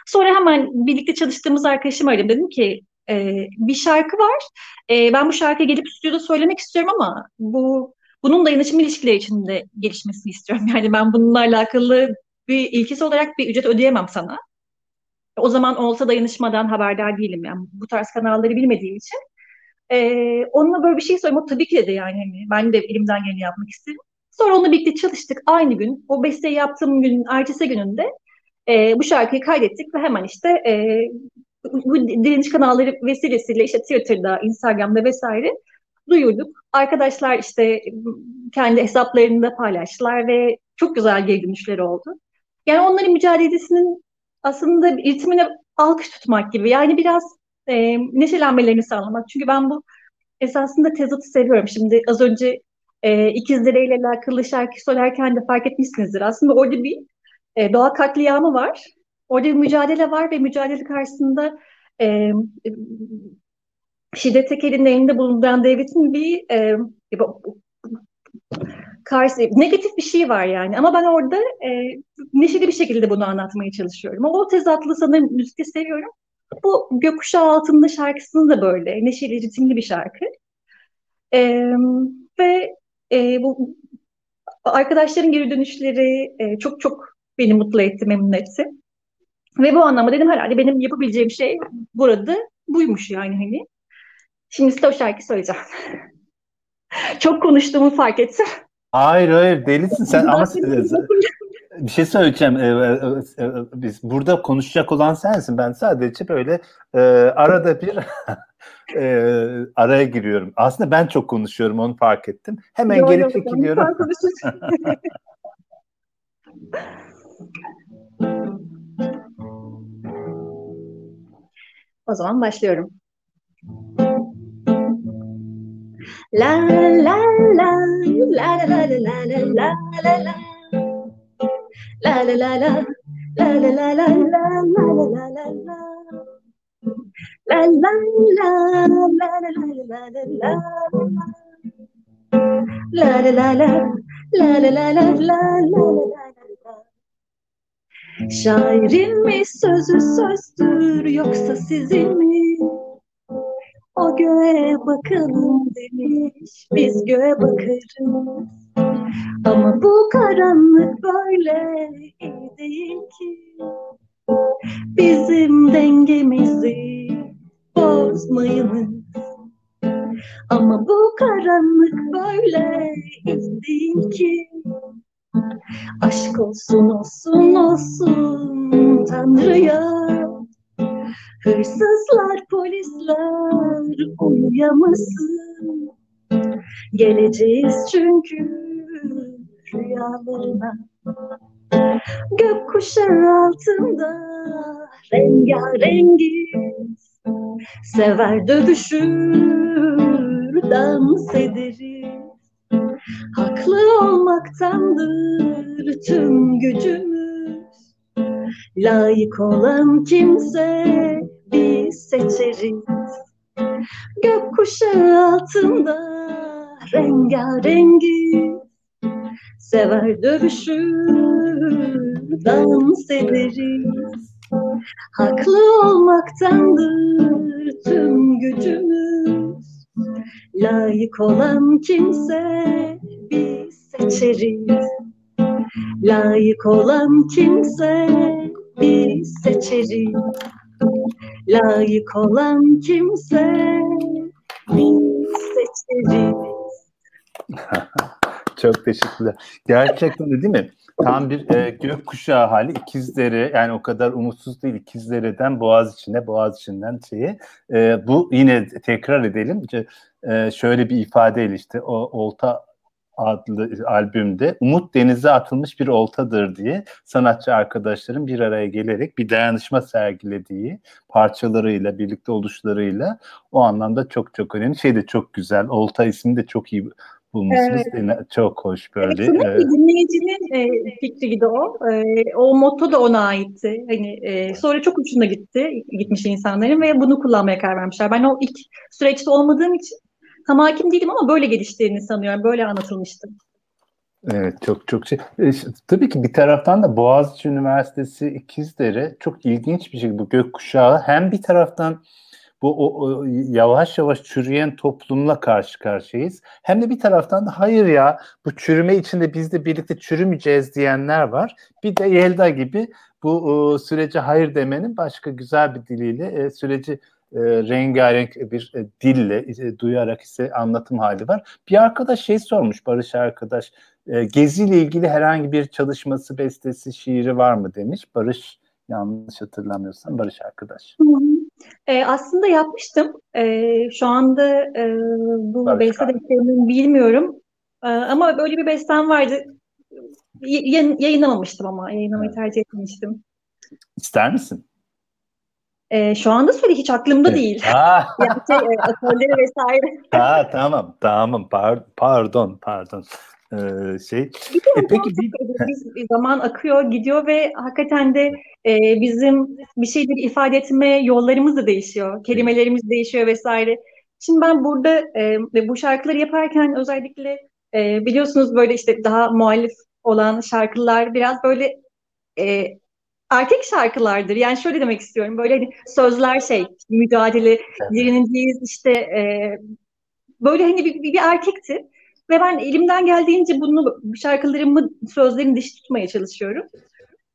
Speaker 1: Sonra hemen birlikte çalıştığımız arkadaşım aradım. Dedim ki e, bir şarkı var. E, ben bu şarkıyı gelip stüdyoda söylemek istiyorum ama bu bunun dayanışma ilişkileri içinde gelişmesini istiyorum. [laughs] Yani ben bununla alakalı bir ilkesi olarak bir ücret ödeyemem sana. O zaman olsa dayanışmadan haberdar değilim yani bu tarz kanalları bilmediğim için. Ee, onunla böyle bir şey söyleyeyim. O tabii ki dedi yani hani ben de elimden geleni yapmak isterim. Sonra onunla birlikte çalıştık aynı gün. O besteyi yaptığım günün ertesi gününde e, bu şarkıyı kaydettik ve hemen işte e, bu direniş kanalları vesilesiyle işte Twitter'da, Instagram'da vesaire duyurduk. Arkadaşlar işte kendi hesaplarında paylaştılar ve çok güzel geri dönüşleri oldu. Yani onların mücadelesinin aslında ritmine alkış tutmak gibi. Yani biraz e, neşelenmelerini sağlamak. Çünkü ben bu esasında tezatı seviyorum. Şimdi az önce e, ikizleriyle alakalı şarkı söylerken de fark etmişsinizdir. Aslında orada bir e, doğa katliamı var. Orada bir mücadele var ve mücadele karşısında e, şiddet tekelinin elinde bulunduran devletin bir e, karşı negatif bir şey var yani. Ama ben orada e, neşeli bir şekilde bunu anlatmaya çalışıyorum. O, tezatlı sanırım müzikte seviyorum. Bu Gökkuşağı Altında şarkısını da böyle neşeli, ritimli bir şarkı. E, ve e, bu arkadaşların geri dönüşleri e, çok çok beni mutlu etti, memnun etti. Ve bu anlamda dedim herhalde benim yapabileceğim şey burada buymuş yani hani. Şimdi size o şarkı söyleyeceğim. [laughs] çok konuştuğumu fark ettim.
Speaker 2: Hayır hayır delisin sen ama bir şey söyleyeceğim. Ee, biz burada konuşacak olan sensin. Ben sadece böyle e, arada bir [laughs] e, araya giriyorum. Aslında ben çok konuşuyorum onu fark ettim. Hemen yo, geri yo, çekiliyorum. [laughs]
Speaker 1: o zaman başlıyorum. La la la la la la la la la la La la la la la la la la la la la la la La la la la la la la la la La la la la la la la la la la Şairin mi sözü sözdür yoksa sizin mi? O göğe bakalım demiş, biz göğe bakarız. Ama bu karanlık böyle iyi değil ki. Bizim dengemizi bozmayınız. Ama bu karanlık böyle iyi değil ki. Aşk olsun olsun olsun Tanrı'ya Hırsızlar, polisler uyuyamasın. Geleceğiz çünkü rüyalarına. Gökkuşağı altında rengarengiz. Sever dövüşür, dans ederiz. Haklı olmaktandır tüm gücümüz. Layık olan kimse biz seçeriz. Gökkuşağı altında rengarengiz. Sever dövüşür, dans ederiz. Haklı olmaktandır tüm gücümüz. Layık olan kimse biz seçeriz. Layık olan kimse biz seçeriz. Layık olan kimse biz seçeriz. [laughs]
Speaker 2: Çok teşekkürler. Gerçekten de değil mi? Tam bir e, gökkuşağı hali ikizleri yani o kadar umutsuz değil ikizlerden boğaz içine boğaz içinden şeyi e, bu yine tekrar edelim e, şöyle bir ifadeyle işte o olta adlı albümde Umut denize atılmış bir oltadır diye sanatçı arkadaşların bir araya gelerek bir dayanışma sergilediği parçalarıyla birlikte oluşlarıyla o anlamda çok çok önemli. Şey de çok güzel. Olta ismi de çok iyi bulmuşsunuz. Evet. Çok hoş böyle.
Speaker 1: Evet, ee, dinleyicinin e, fikriydi o. E, o motto da ona aitti. Hani e, sonra çok uçunda gitti, gitmiş insanların ve bunu kullanmaya karar vermişler. Ben o ilk süreçte olmadığım için tam hakim değilim ama böyle geliştiğini sanıyorum. Böyle anlatılmıştı.
Speaker 2: Evet çok çok şey. E, tabii ki bir taraftan da Boğaziçi Üniversitesi İkizdere çok ilginç bir şey bu gökkuşağı. Hem bir taraftan bu o, o, yavaş yavaş çürüyen toplumla karşı karşıyayız. Hem de bir taraftan da hayır ya bu çürüme içinde biz de birlikte çürümeyeceğiz diyenler var. Bir de Yelda gibi bu o, sürece hayır demenin başka güzel bir diliyle e, süreci e, rengarenk bir e, dille e, duyarak ise anlatım hali var. Bir arkadaş şey sormuş Barış arkadaş e, Gezi ile ilgili herhangi bir çalışması, bestesi, şiiri var mı demiş. Barış yanlış hatırlamıyorsam Barış arkadaş. Hı hı.
Speaker 1: E, aslında yapmıştım. E, şu anda e, bu Barış beste defterini bilmiyorum. E, ama böyle bir bestem vardı. Y- yayınlamamıştım ama yayınlamayı tercih etmiştim.
Speaker 2: İster misin?
Speaker 1: E, şu anda söyle hiç aklımda değil. [laughs] yani şey, e, atölyeleri vesaire. [laughs]
Speaker 2: ha, tamam tamam pardon pardon. pardon. Ee, şey.
Speaker 1: E, peki bir... Biz, zaman akıyor gidiyor ve hakikaten de e, bizim bir şeyleri ifade etme yollarımız da değişiyor. Kelimelerimiz değişiyor vesaire. Şimdi ben burada e, bu şarkıları yaparken özellikle e, biliyorsunuz böyle işte daha muhalif olan şarkılar biraz böyle e, erkek şarkılardır. Yani şöyle demek istiyorum. Böyle hani sözler şey, mücadele, direneceğiz işte e, böyle hani bir, bir, bir erkekti. Ve ben elimden geldiğince bunu şarkılarımı sözlerini diş tutmaya çalışıyorum.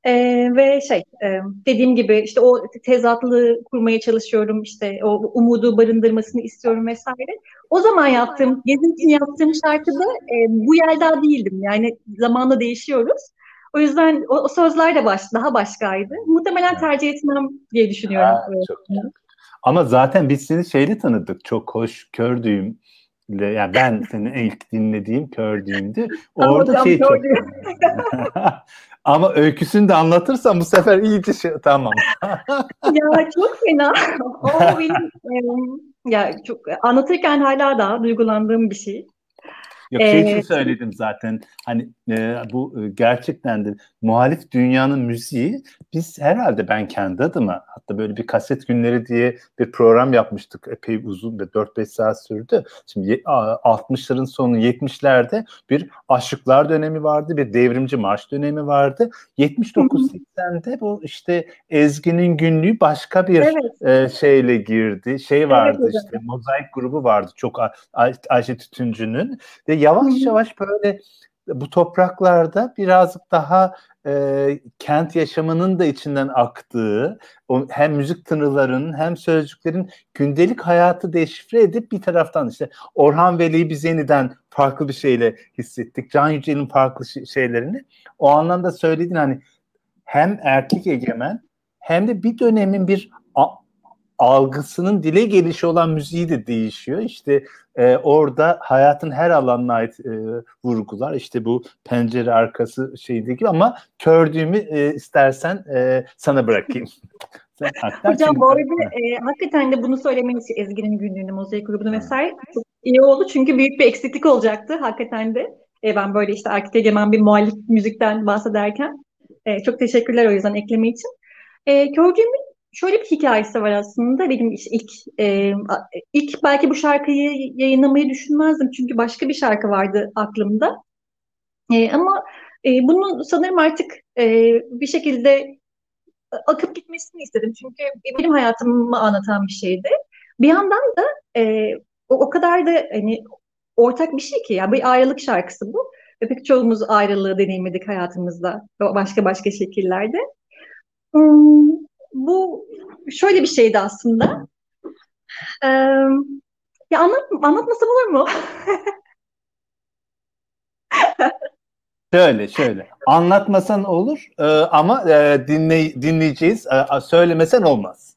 Speaker 1: Ee, ve şey e, dediğim gibi işte o tezatlığı kurmaya çalışıyorum işte o umudu barındırmasını istiyorum vesaire. O zaman yaptığım, Gezi için yaptığım şarkıda e, bu Yelda değildim. Yani zamanla değişiyoruz. O yüzden o, o sözler de baş, daha başkaydı. Muhtemelen tercih etmem diye düşünüyorum. Ha, çok.
Speaker 2: Ama zaten biz seni şeyle tanıdık. Çok hoş kör düğüm. Yani ben [laughs] seni ilk dinlediğim kör düğümdü. Orada şey çok... [laughs] Ama öyküsünü de anlatırsan bu sefer iyice şey... Tamam. [laughs]
Speaker 1: ya çok fena. O benim ya çok anlatırken hala daha duygulandığım bir şey.
Speaker 2: Yok şey için söyledim zaten hani e, bu e, gerçekten de muhalif dünyanın müziği biz herhalde ben kendi adıma hatta böyle bir kaset günleri diye bir program yapmıştık epey uzun ve 4-5 saat sürdü. Şimdi 60'ların sonu 70'lerde bir aşıklar dönemi vardı bir devrimci marş dönemi vardı. 79-80'de bu işte Ezgi'nin günlüğü başka bir evet. e, şeyle girdi. Şey vardı evet, işte mozaik grubu vardı çok Ay Ayşe Tütüncü'nün ve yavaş yavaş böyle bu topraklarda birazcık daha e, kent yaşamının da içinden aktığı, o, hem müzik tınılarının hem sözcüklerin gündelik hayatı deşifre edip bir taraftan işte Orhan Veli'yi biz yeniden farklı bir şeyle hissettik. Can Yücel'in farklı şeylerini. O anlamda söylediğin hani hem erkek egemen hem de bir dönemin bir algısının dile gelişi olan müziği de değişiyor. İşte e, orada hayatın her alanına ait e, vurgular. İşte bu pencere arkası şeydi gibi ama kördüğümü e, istersen e, sana bırakayım. [laughs]
Speaker 1: Hocam bu arada e, hakikaten de bunu söylemeniz Ezgi'nin günlüğünü, mozaik grubunu vesaire çok iyi oldu. Çünkü büyük bir eksiklik olacaktı hakikaten de. E, ben böyle işte erkek egemen bir muhalif müzikten bahsederken. E, çok teşekkürler o yüzden ekleme için. E, Kördüğümün şöyle bir hikayesi var aslında. Benim ilk e, ilk belki bu şarkıyı yayınlamayı düşünmezdim çünkü başka bir şarkı vardı aklımda. E, ama e, bunun sanırım artık e, bir şekilde akıp gitmesini istedim. Çünkü benim hayatımı anlatan bir şeydi. Bir yandan da e, o, kadar da hani ortak bir şey ki ya bir ayrılık şarkısı bu. Ve pek çoğumuz ayrılığı deneyimledik hayatımızda başka başka şekillerde. Hmm, bu şöyle bir şeydi aslında. Ee, ya anlat, anlatmasam olur mu? [laughs]
Speaker 2: Şöyle şöyle anlatmasan olur e, ama e, dinley dinleyeceğiz e, söylemesen olmaz.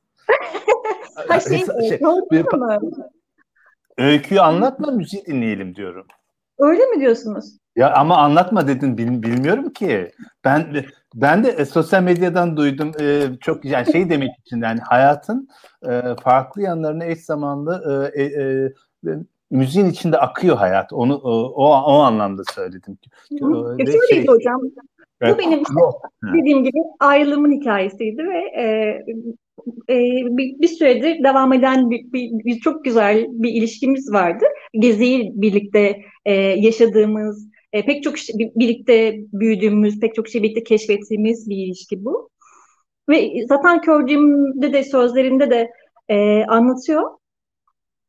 Speaker 2: [laughs]
Speaker 1: ha şey, [laughs] şey, bir,
Speaker 2: öyküyü anlatma müziği dinleyelim diyorum.
Speaker 1: Öyle mi diyorsunuz?
Speaker 2: Ya ama anlatma dedin bil, bilmiyorum ki. Ben ben de e, sosyal medyadan duydum. E, çok yani şey demek için yani hayatın e, farklı yanlarına eş zamanlı e, e, e, müziğin içinde akıyor hayat. Onu o o, o anlamda söyledim.
Speaker 1: Hı. E, şey, hocam. Bu benim işte [laughs] dediğim gibi ayrılığımın hikayesiydi ve e, e, bir, bir süredir devam eden bir, bir, bir çok güzel bir ilişkimiz vardı. Geziyi birlikte e, yaşadığımız, e, pek çok şey, birlikte büyüdüğümüz, pek çok şey birlikte keşfettiğimiz bir ilişki bu. Ve zaten gördüğümde de sözlerinde de e, anlatıyor.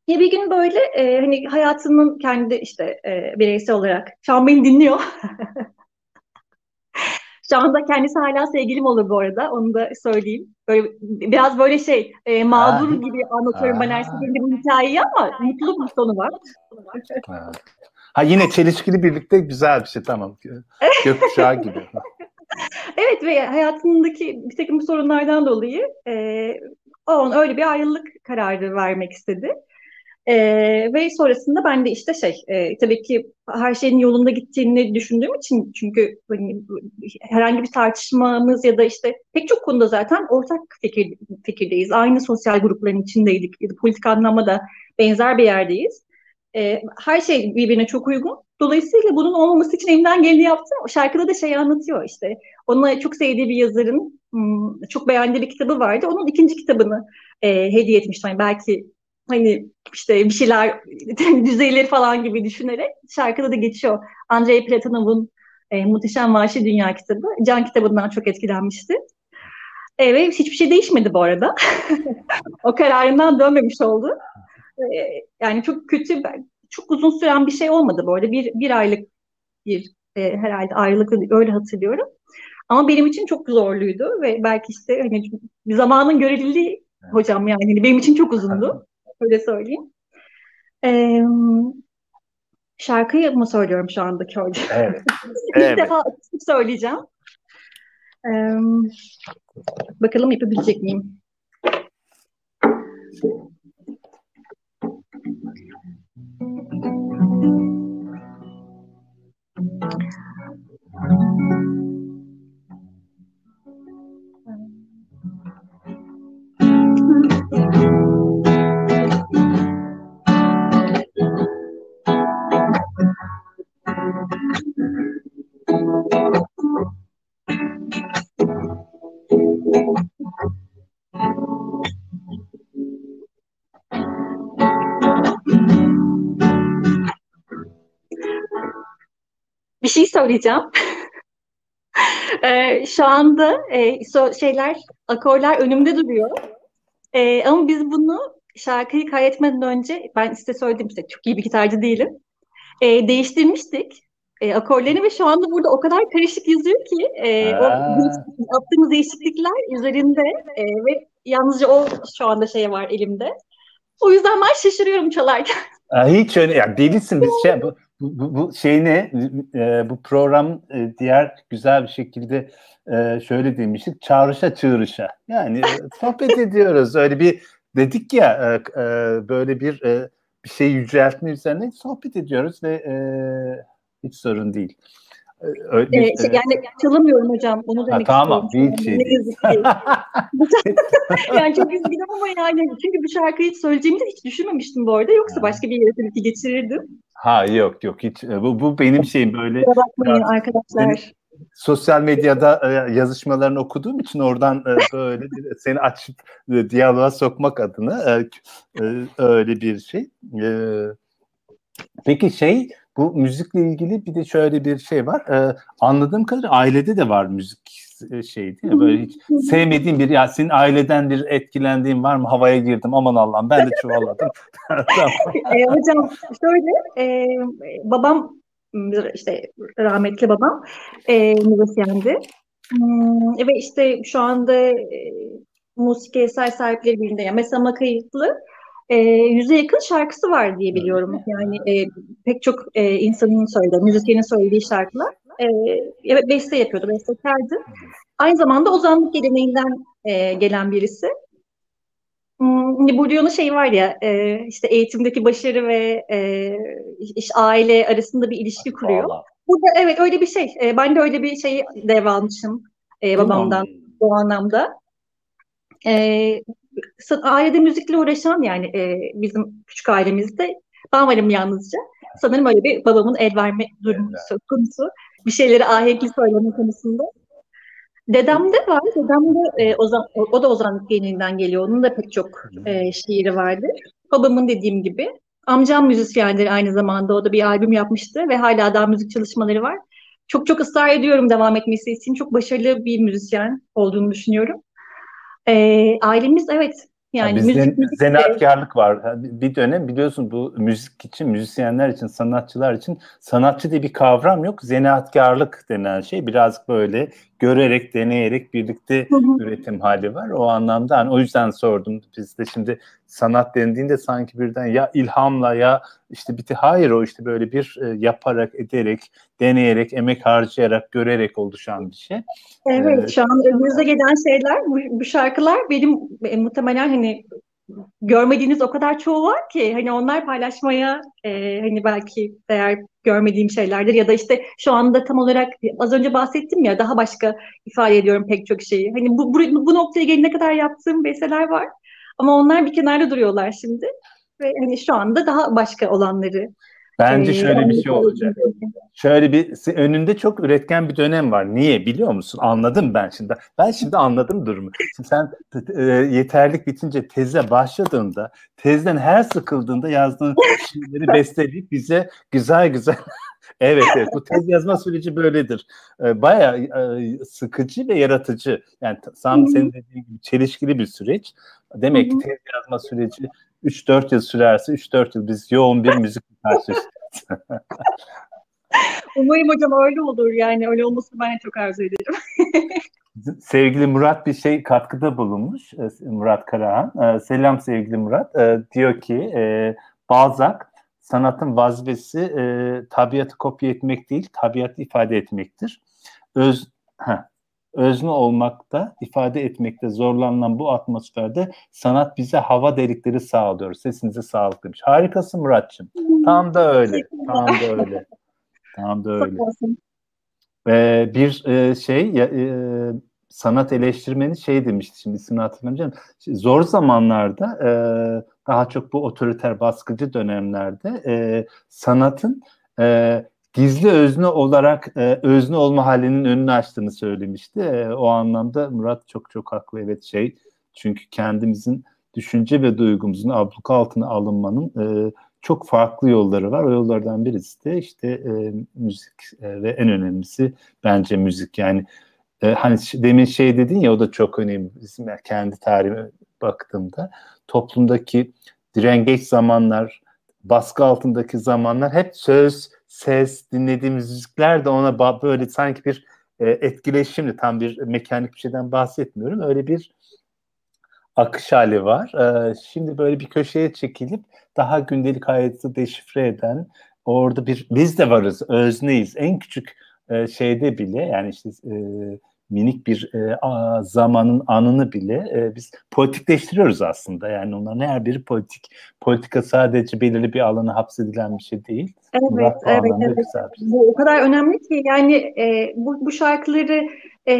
Speaker 1: Ya bir gün böyle e, hani hayatının kendi işte e, bireysel olarak şu an beni dinliyor. [laughs] şu anda kendisi hala sevgilim olur bu arada. Onu da söyleyeyim. Böyle biraz böyle şey e, mağdur gibi anlatıyorum ben her seferinde bu hikayeyi ama mutlu bir sonu var.
Speaker 2: Ha yine çelişkili birlikte güzel bir şey tamam. [laughs] Gökkuşağı gibi.
Speaker 1: evet ve hayatındaki bir takım sorunlardan dolayı e, o öyle bir ayrılık kararı vermek istedi. E, ve sonrasında ben de işte şey e, tabii ki her şeyin yolunda gittiğini düşündüğüm için çünkü hani, herhangi bir tartışmamız ya da işte pek çok konuda zaten ortak fikir, fikirdeyiz. Aynı sosyal grupların içindeydik. Ya da politik anlamda da benzer bir yerdeyiz. E, her şey birbirine çok uygun. Dolayısıyla bunun olmaması için elimden geleni yaptım. O şarkıda da şey anlatıyor işte. Ona çok sevdiği bir yazarın hmm, çok beğendiği bir kitabı vardı. Onun ikinci kitabını e, hediye etmiştim. Yani belki hani işte bir şeyler [laughs] düzeyleri falan gibi düşünerek şarkıda da geçiyor. Andrei Platonov'un e, Muhteşem Vahşi Dünya kitabı. Can kitabından çok etkilenmişti. E, ve hiçbir şey değişmedi bu arada. [laughs] o kararından dönmemiş oldu. Ee, yani çok kötü, çok uzun süren bir şey olmadı arada. Bir, bir aylık bir e, herhalde ayrılıklı öyle hatırlıyorum. Ama benim için çok zorluydu ve belki işte hani zamanın görevliliği hocam yani hani benim için çok uzundu. Öyle söyleyeyim. Ee, şarkıyı mı söylüyorum şu andaki hocam? Evet. [laughs] İlk evet. defa söyleyeceğim. Ee, bakalım yapabilecek miyim? Bir şey söyleyeceğim. [laughs] Ee, şu anda e, so, şeyler, akorlar önümde duruyor. E, ama biz bunu şarkıyı kaydetmeden önce, ben size söyledim işte çok iyi bir gitarcı değilim. E, değiştirmiştik e, akorlarını ve şu anda burada o kadar karışık yazıyor ki e, o yaptığımız değişiklikler üzerinde e, ve yalnızca o şu anda şey var elimde. O yüzden ben şaşırıyorum çalarken.
Speaker 2: Hiç öyle, yani delisin biz şey, bu, bu, bu şey ne, e, bu program e, diğer güzel bir şekilde e, şöyle demiştik, çağrışa çığırışa. Yani [laughs] sohbet ediyoruz, öyle bir dedik ya e, e, böyle bir e, bir şey yüceltme üzerine sohbet ediyoruz ve e, hiç sorun değil.
Speaker 1: Öyle, ee, şey, yani çalamıyorum hocam. Onu demek
Speaker 2: ha, tamam, istiyorum. Tamam. Şey değil. [laughs] [laughs]
Speaker 1: yani çok üzgünüm ama yani çünkü bu şarkıyı hiç söyleyeceğimi de hiç düşünmemiştim bu arada. Yoksa başka bir yere tabii geçirirdim.
Speaker 2: Ha yok yok hiç. Bu, bu benim şeyim böyle.
Speaker 1: bakmayın arkadaşlar. Benim,
Speaker 2: sosyal medyada e, yazışmalarını okuduğum için oradan e, böyle seni açıp e, diyaloğa sokmak adına öyle bir şey. Peki şey bu müzikle ilgili bir de şöyle bir şey var. Ee, anladığım kadarıyla ailede de var müzik e, şey mi? Böyle hiç sevmediğin bir ya senin aileden bir etkilendiğin var mı? Havaya girdim aman Allah'ım ben de çuvalladım. [laughs] [laughs]
Speaker 1: e, hocam şöyle e, babam işte rahmetli babam e, müzisyendi. Hmm, ve işte şu anda e, musik eser sahipleri birinde. Yani mesela kayıtlı e, yüze yakın şarkısı var diye biliyorum. Yani e, pek çok e, insanın söylediği, müzisyenin söylediği şarkılar. E, evet beste yapıyordu, bestekardı. Aynı zamanda ozanlık geleneğinden e, gelen birisi. Hmm, Bourdieu'nun şey var ya, e, işte eğitimdeki başarı ve e, işte aile arasında bir ilişki kuruyor. Vallahi. Burada evet öyle bir şey. E, ben de öyle bir şey devralmışım e, babamdan bu anlamda. E, ailede müzikle uğraşan yani e, bizim küçük ailemizde ben varım yalnızca. Sanırım öyle bir babamın el verme durumu söz konusu. Bir şeyleri ahenkli söyleme konusunda. Dedem de var. Dedem de e, Ozan, o, da ozanlık geleneğinden geliyor. Onun da pek çok e, şiiri vardır. Babamın dediğim gibi. Amcam müzisyendir aynı zamanda. O da bir albüm yapmıştı ve hala daha müzik çalışmaları var. Çok çok ısrar ediyorum devam etmesi için. Çok başarılı bir müzisyen olduğunu düşünüyorum. E, ailemiz evet yani
Speaker 2: Bizde müzik, zanaatkarlık var. Bir dönem biliyorsun bu müzik için, müzisyenler için, sanatçılar için sanatçı diye bir kavram yok. Zanaatkarlık denen şey birazcık böyle görerek, deneyerek birlikte üretim hali var. O anlamda hani o yüzden sordum. Biz de şimdi sanat dendiğinde sanki birden ya ilhamla ya işte biti hayır o işte böyle bir e, yaparak, ederek, deneyerek, emek harcayarak, görerek oluşan bir şey.
Speaker 1: Evet, ee, şu an önümüze gelen şeyler bu, bu şarkılar benim e, muhtemelen hani görmediğiniz o kadar çoğu var ki hani onlar paylaşmaya e, hani belki değer görmediğim şeylerdir ya da işte şu anda tam olarak az önce bahsettim ya daha başka ifade ediyorum pek çok şeyi. Hani bu, bu, bu noktaya gelene kadar yaptığım besteler var ama onlar bir kenarda duruyorlar şimdi ve hani şu anda daha başka olanları
Speaker 2: Bence şöyle bir şey olacak. Şöyle bir önünde çok üretken bir dönem var. Niye biliyor musun? Anladım ben şimdi. Ben şimdi anladım durumu. Şimdi sen e, yeterlik bitince teze başladığında, tezden her sıkıldığında yazdığın şeyleri besteleyip bize güzel güzel [laughs] Evet, evet. Bu tez yazma süreci böyledir. Ee, bayağı e, sıkıcı ve yaratıcı. Yani tam senin dediğin gibi çelişkili bir süreç. Demek ki tez yazma süreci 3-4 yıl sürerse 3-4 yıl biz yoğun bir müzik [laughs] karşılaşacağız. [laughs]
Speaker 1: Umarım hocam öyle olur. Yani öyle olmasını ben çok arzu ederim. [laughs]
Speaker 2: sevgili Murat bir şey katkıda bulunmuş. E, Murat Karahan. E, selam sevgili Murat. E, diyor ki Balzac sanatın vazifesi tabiatı kopya etmek değil, tabiatı ifade etmektir. Öz, heh, özne olmakta, ifade etmekte zorlanılan bu atmosferde sanat bize hava delikleri sağlıyor. Sesinize sağlık demiş. Harikasın Muratçım. Tam da öyle. Tam da öyle. Tam da öyle. Ee, bir e, şey ya, e, sanat eleştirmeni şey demişti şimdi ismini hatırlamayacağım. Zor zamanlarda e, daha çok bu otoriter baskıcı dönemlerde e, sanatın e, gizli özne olarak e, özne olma halinin önünü açtığını söylemişti. E, o anlamda Murat çok çok haklı evet şey çünkü kendimizin düşünce ve duygumuzun abluka altına alınmanın e, çok farklı yolları var. O yollardan birisi de işte e, müzik e, ve en önemlisi bence müzik. Yani e, hani demin şey dedin ya o da çok önemli. Bizim kendi tarihime baktığımda toplumdaki direngeç zamanlar, baskı altındaki zamanlar hep söz, ses, dinlediğimiz müzikler de ona böyle sanki bir e, etkileşimli tam bir mekanik bir şeyden bahsetmiyorum. Öyle bir akış hali var. E, şimdi böyle bir köşeye çekilip daha gündelik hayatı deşifre eden orada bir biz de varız, özneyiz. En küçük e, şeyde bile yani işte e, minik bir e, a, zamanın anını bile e, biz politikleştiriyoruz aslında. Yani onların her biri politik. Politika sadece belirli bir alana hapsedilen bir şey değil.
Speaker 1: Evet, evet, evet. Şey. Bu o kadar önemli ki yani e, bu, bu şarkıları e,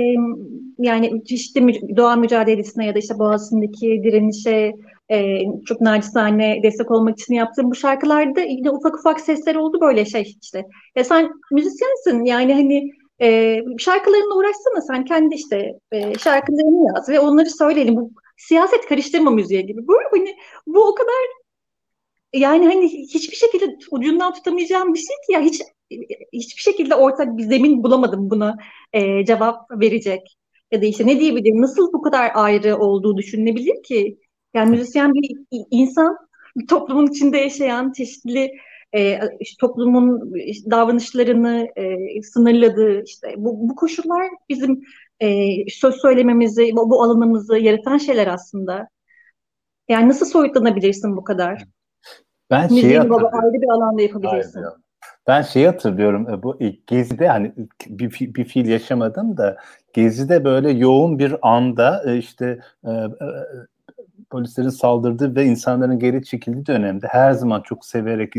Speaker 1: yani çeşitli doğa mücadelesine ya da işte Boğazı'ndaki direnişe e, çok nacizane destek olmak için yaptığım bu şarkılarda yine ufak ufak sesler oldu böyle şey işte. Ya sen müzisyensin yani hani e, şarkılarınla uğraşsana sen kendi işte e, şarkılarını yaz ve onları söyleyelim. Bu siyaset karıştırma müziğe gibi. Bu hani bu o kadar yani hani hiçbir şekilde ucundan tutamayacağım bir şey ki ya hiç hiçbir şekilde ortak bir zemin bulamadım buna e, cevap verecek. Ya da işte ne diyebilirim, nasıl bu kadar ayrı olduğu düşünülebilir ki? Yani müzisyen bir insan, toplumun içinde yaşayan çeşitli e, işte toplumun davranışlarını e, sınırladığı işte bu, bu koşullar bizim e, söz söylememizi, bu, bu alanımızı yaratan şeyler aslında. Yani nasıl soyutlanabilirsin bu kadar?
Speaker 2: Ben şeyi
Speaker 1: hatırlıyorum. ayrı bir alanda yapabilirsin.
Speaker 2: Hayır, ben şeyi hatırlıyorum e, bu ilk Gezi'de hani bir, bir fiil yaşamadım da Gezi'de böyle yoğun bir anda e, işte e, polislerin saldırdığı ve insanların geri çekildiği dönemde her zaman çok severek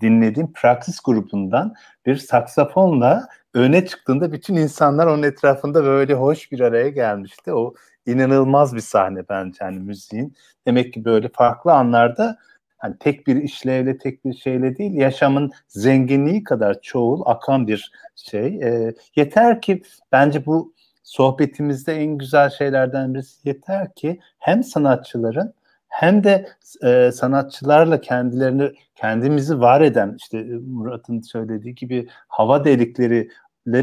Speaker 2: dinlediğim Praksis grubundan bir saksafonla öne çıktığında bütün insanlar onun etrafında böyle hoş bir araya gelmişti. O inanılmaz bir sahne bence hani müziğin. Demek ki böyle farklı anlarda hani tek bir işlevle tek bir şeyle değil yaşamın zenginliği kadar çoğul akan bir şey. E, yeter ki bence bu sohbetimizde en güzel şeylerden birisi yeter ki hem sanatçıların hem de e, sanatçılarla kendilerini kendimizi var eden işte Murat'ın söylediği gibi hava delikleri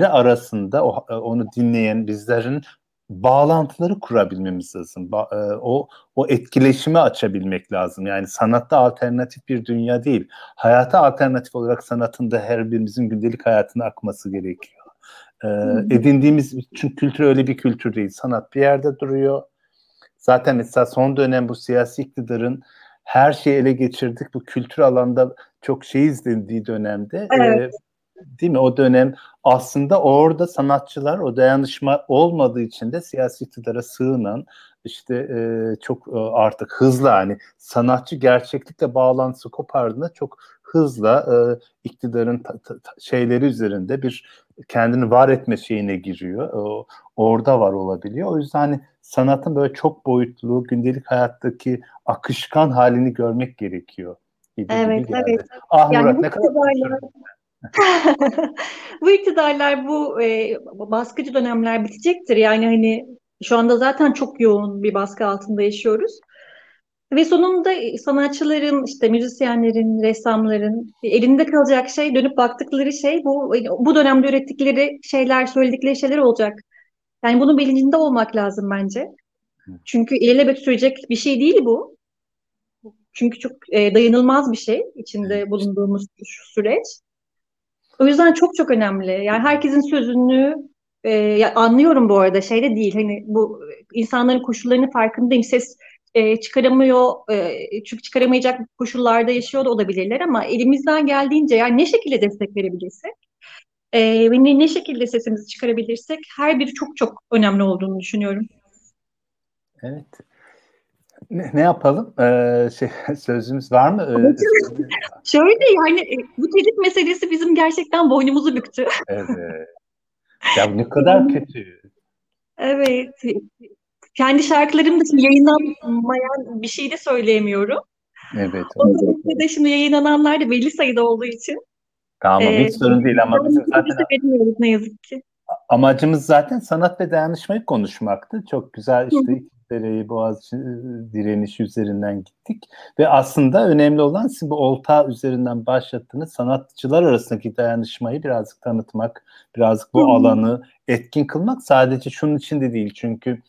Speaker 2: arasında o, onu dinleyen bizlerin bağlantıları kurabilmemiz lazım. Ba, e, o o etkileşimi açabilmek lazım. Yani sanatta alternatif bir dünya değil. Hayata alternatif olarak sanatın da her birimizin gündelik hayatına akması gerekiyor. E, edindiğimiz çünkü kültür öyle bir kültür değil. Sanat bir yerde duruyor. Zaten mesela son dönem bu siyasi iktidarın her şeyi ele geçirdik. Bu kültür alanda çok şey izlendiği dönemde evet. e, değil mi? O dönem aslında orada sanatçılar o dayanışma olmadığı için de siyasi iktidara sığınan işte e, çok e, artık hızlı hani sanatçı gerçeklikle bağlantısı kopardığında çok hızla e, iktidarın ta, ta, şeyleri üzerinde bir kendini var etme şeyine giriyor. O, orada var olabiliyor. O yüzden hani sanatın böyle çok boyutlu gündelik hayattaki akışkan halini görmek gerekiyor.
Speaker 1: Gibi evet, gibi evet.
Speaker 2: Ah yani Murat ne kadar [laughs]
Speaker 1: bu iktidarlar bu e, baskıcı dönemler bitecektir. Yani hani şu anda zaten çok yoğun bir baskı altında yaşıyoruz. Ve sonunda sanatçıların, işte müzisyenlerin, ressamların elinde kalacak şey, dönüp baktıkları şey bu bu dönemde ürettikleri şeyler, söyledikleri şeyler olacak. Yani bunun bilincinde olmak lazım bence. Çünkü ilelebet sürecek bir şey değil bu. Çünkü çok e, dayanılmaz bir şey içinde bulunduğumuz süreç. O yüzden çok çok önemli. Yani herkesin sözünü e, anlıyorum bu arada şeyde değil. Hani bu insanların koşullarının farkındayım. Ses e, çıkaramıyor e, çünkü çıkaramayacak koşullarda yaşıyor da olabilirler ama elimizden geldiğince yani ne şekilde destek verebilirsek e, ve ne, ne şekilde sesimizi çıkarabilirsek her biri çok çok önemli olduğunu düşünüyorum.
Speaker 2: Evet. Ne, ne yapalım? Ee, şey, [laughs] sözümüz var mı? Ee, [laughs]
Speaker 1: Şöyle yani e, bu telif meselesi bizim gerçekten boynumuzu büktü.
Speaker 2: evet. Ya ne kadar [laughs] kötü.
Speaker 1: Evet. Kendi şarkılarım dışında yayınlanmayan bir şey de söyleyemiyorum.
Speaker 2: Evet.
Speaker 1: O evet. de şimdi yayınlananlar da belli sayıda olduğu için.
Speaker 2: Tamam ee, hiç sorun değil ama bizim zaten
Speaker 1: ne yazık ki.
Speaker 2: Amacımız zaten sanat ve dayanışmayı konuşmaktı. Çok güzel işte Dereyi, Boğaziçi direnişi üzerinden gittik. Ve aslında önemli olan sizin bu olta üzerinden başlattığınız sanatçılar arasındaki dayanışmayı birazcık tanıtmak, birazcık bu alanı etkin kılmak sadece şunun için de değil. Çünkü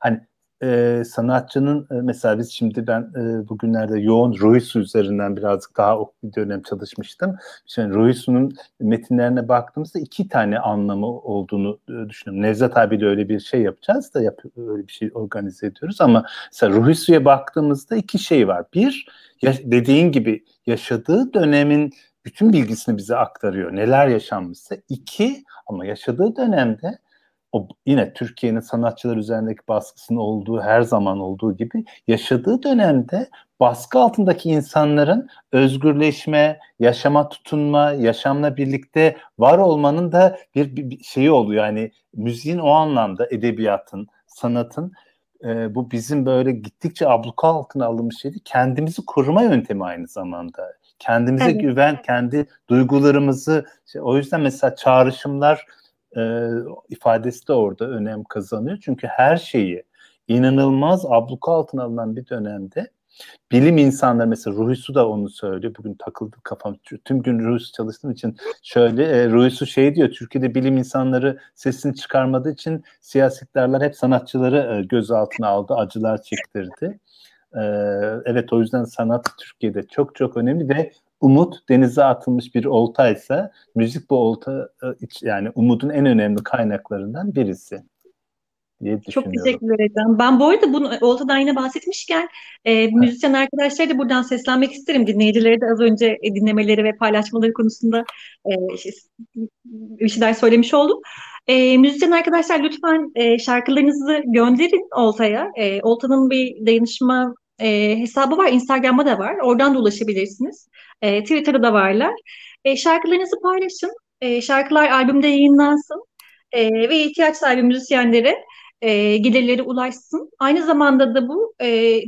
Speaker 2: hani e, sanatçının e, mesela biz şimdi ben e, bugünlerde yoğun Ruisu üzerinden birazcık daha bir dönem çalışmıştım. Şimdi Ruisu'nun metinlerine baktığımızda iki tane anlamı olduğunu e, düşünüyorum. Nevzat abiyle öyle bir şey yapacağız da yap, öyle bir şey organize ediyoruz ama mesela Ruisu'ya baktığımızda iki şey var. Bir, ya, dediğin gibi yaşadığı dönemin bütün bilgisini bize aktarıyor. Neler yaşanmışsa. İki, ama yaşadığı dönemde o yine Türkiye'nin sanatçılar üzerindeki baskısının olduğu her zaman olduğu gibi yaşadığı dönemde baskı altındaki insanların özgürleşme, yaşama tutunma, yaşamla birlikte var olmanın da bir, bir, şeyi oluyor. Yani müziğin o anlamda edebiyatın, sanatın e, bu bizim böyle gittikçe abluka altına alınmış şeydi. Kendimizi koruma yöntemi aynı zamanda. Kendimize evet. güven, kendi duygularımızı işte, o yüzden mesela çağrışımlar e, ifadesi de orada önem kazanıyor. Çünkü her şeyi inanılmaz abluka altına alınan bir dönemde bilim insanları mesela Ruhisu da onu söylüyor. Bugün takıldı kafam. Tüm gün Ruhisu çalıştığım için şöyle e, Ruhisu şey diyor. Türkiye'de bilim insanları sesini çıkarmadığı için siyasetlerler hep sanatçıları e, gözaltına aldı. Acılar çektirdi. E, evet o yüzden sanat Türkiye'de çok çok önemli ve umut denize atılmış bir oltaysa müzik bu olta e, yani umudun en önemli kaynaklarından birisi
Speaker 1: diye Çok teşekkür ederim. Ben bu arada bunu oltadan yine bahsetmişken e, müzisyen arkadaşlara da buradan seslenmek isterim. Dinleyicileri de az önce e, dinlemeleri ve paylaşmaları konusunda e, bir şeyler söylemiş oldum. E, müzisyen arkadaşlar lütfen e, şarkılarınızı gönderin Olta'ya. E, Olta'nın bir dayanışma e, hesabı var. Instagram'da da var. Oradan da ulaşabilirsiniz. E, Twitter'da da varlar. E, şarkılarınızı paylaşın. E, şarkılar albümde yayınlansın. E, ve ihtiyaç sahibi müzisyenlere e, gelirleri ulaşsın. Aynı zamanda da bu e,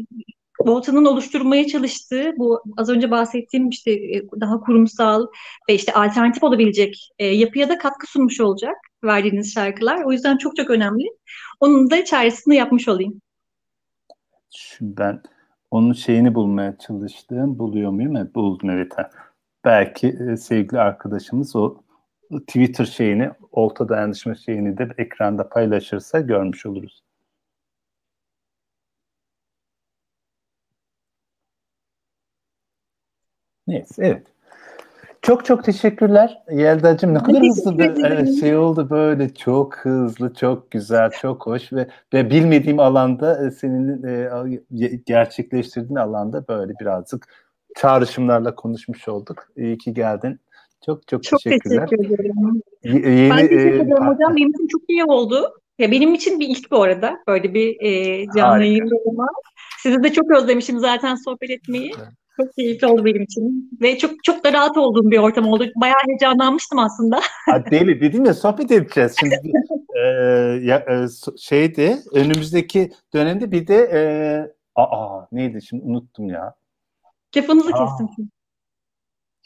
Speaker 1: Volta'nın oluşturmaya çalıştığı bu az önce bahsettiğim işte e, daha kurumsal ve işte alternatif olabilecek e, yapıya da katkı sunmuş olacak verdiğiniz şarkılar. O yüzden çok çok önemli. Onun da çaresini yapmış olayım.
Speaker 2: Ben onun şeyini bulmaya çalıştım. Buluyor muyum? Evet, buldum evet. Belki e, sevgili arkadaşımız o Twitter şeyini, olta dayanışma şeyini de ekranda paylaşırsa görmüş oluruz. Neyse, evet. Çok çok teşekkürler Yelda'cığım. Ne kadar hızlı bir evet, şey oldu böyle. Çok hızlı, çok güzel, çok hoş ve, ve bilmediğim alanda e, senin e, gerçekleştirdiğin alanda böyle birazcık çağrışımlarla konuşmuş olduk. İyi ki geldin. Çok çok,
Speaker 1: çok
Speaker 2: teşekkürler.
Speaker 1: teşekkür ederim. Y- yeni, ben teşekkür ederim e, hocam. Benim için çok iyi oldu. Ya benim için bir ilk bu arada. Böyle bir e, canlı yayında olmak. Sizi de çok özlemişim zaten sohbet etmeyi. Evet. Çok keyifli oldu benim için. Ve çok çok da rahat olduğum bir ortam oldu. Bayağı heyecanlanmıştım aslında. [laughs]
Speaker 2: Ha, deli dedim ya sohbet edeceğiz. Şimdi [laughs] e, ya, e, şeydi önümüzdeki dönemde bir de e, aa neydi şimdi unuttum ya.
Speaker 1: Lafınızı kestim.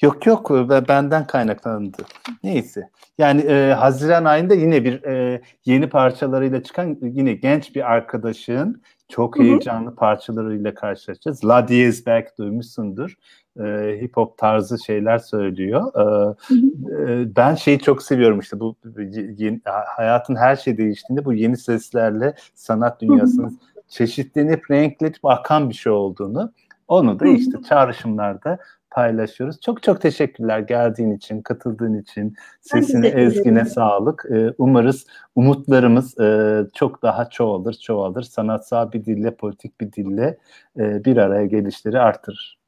Speaker 2: Yok yok benden kaynaklandı. Neyse. Yani e, Haziran ayında yine bir e, yeni parçalarıyla çıkan yine genç bir arkadaşın çok heyecanlı parçalarıyla karşılaşacağız. La Diez belki duymuşsundur. E, hip hop tarzı şeyler söylüyor. E, e, ben şeyi çok seviyorum işte bu yeni, hayatın her şey değiştiğinde bu yeni seslerle sanat dünyasının Hı-hı. çeşitlenip renklenip akan bir şey olduğunu onu da işte çağrışımlarda paylaşıyoruz. Çok çok teşekkürler geldiğin için, katıldığın için. Sesine, ezgine sağlık. Ee, umarız umutlarımız e, çok daha çoğalır, çoğalır. Sanatsal bir dille, politik bir dille e, bir araya gelişleri artırır.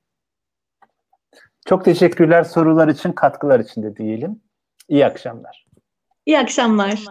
Speaker 2: Çok teşekkürler sorular için, katkılar için de diyelim. İyi akşamlar.
Speaker 1: İyi akşamlar.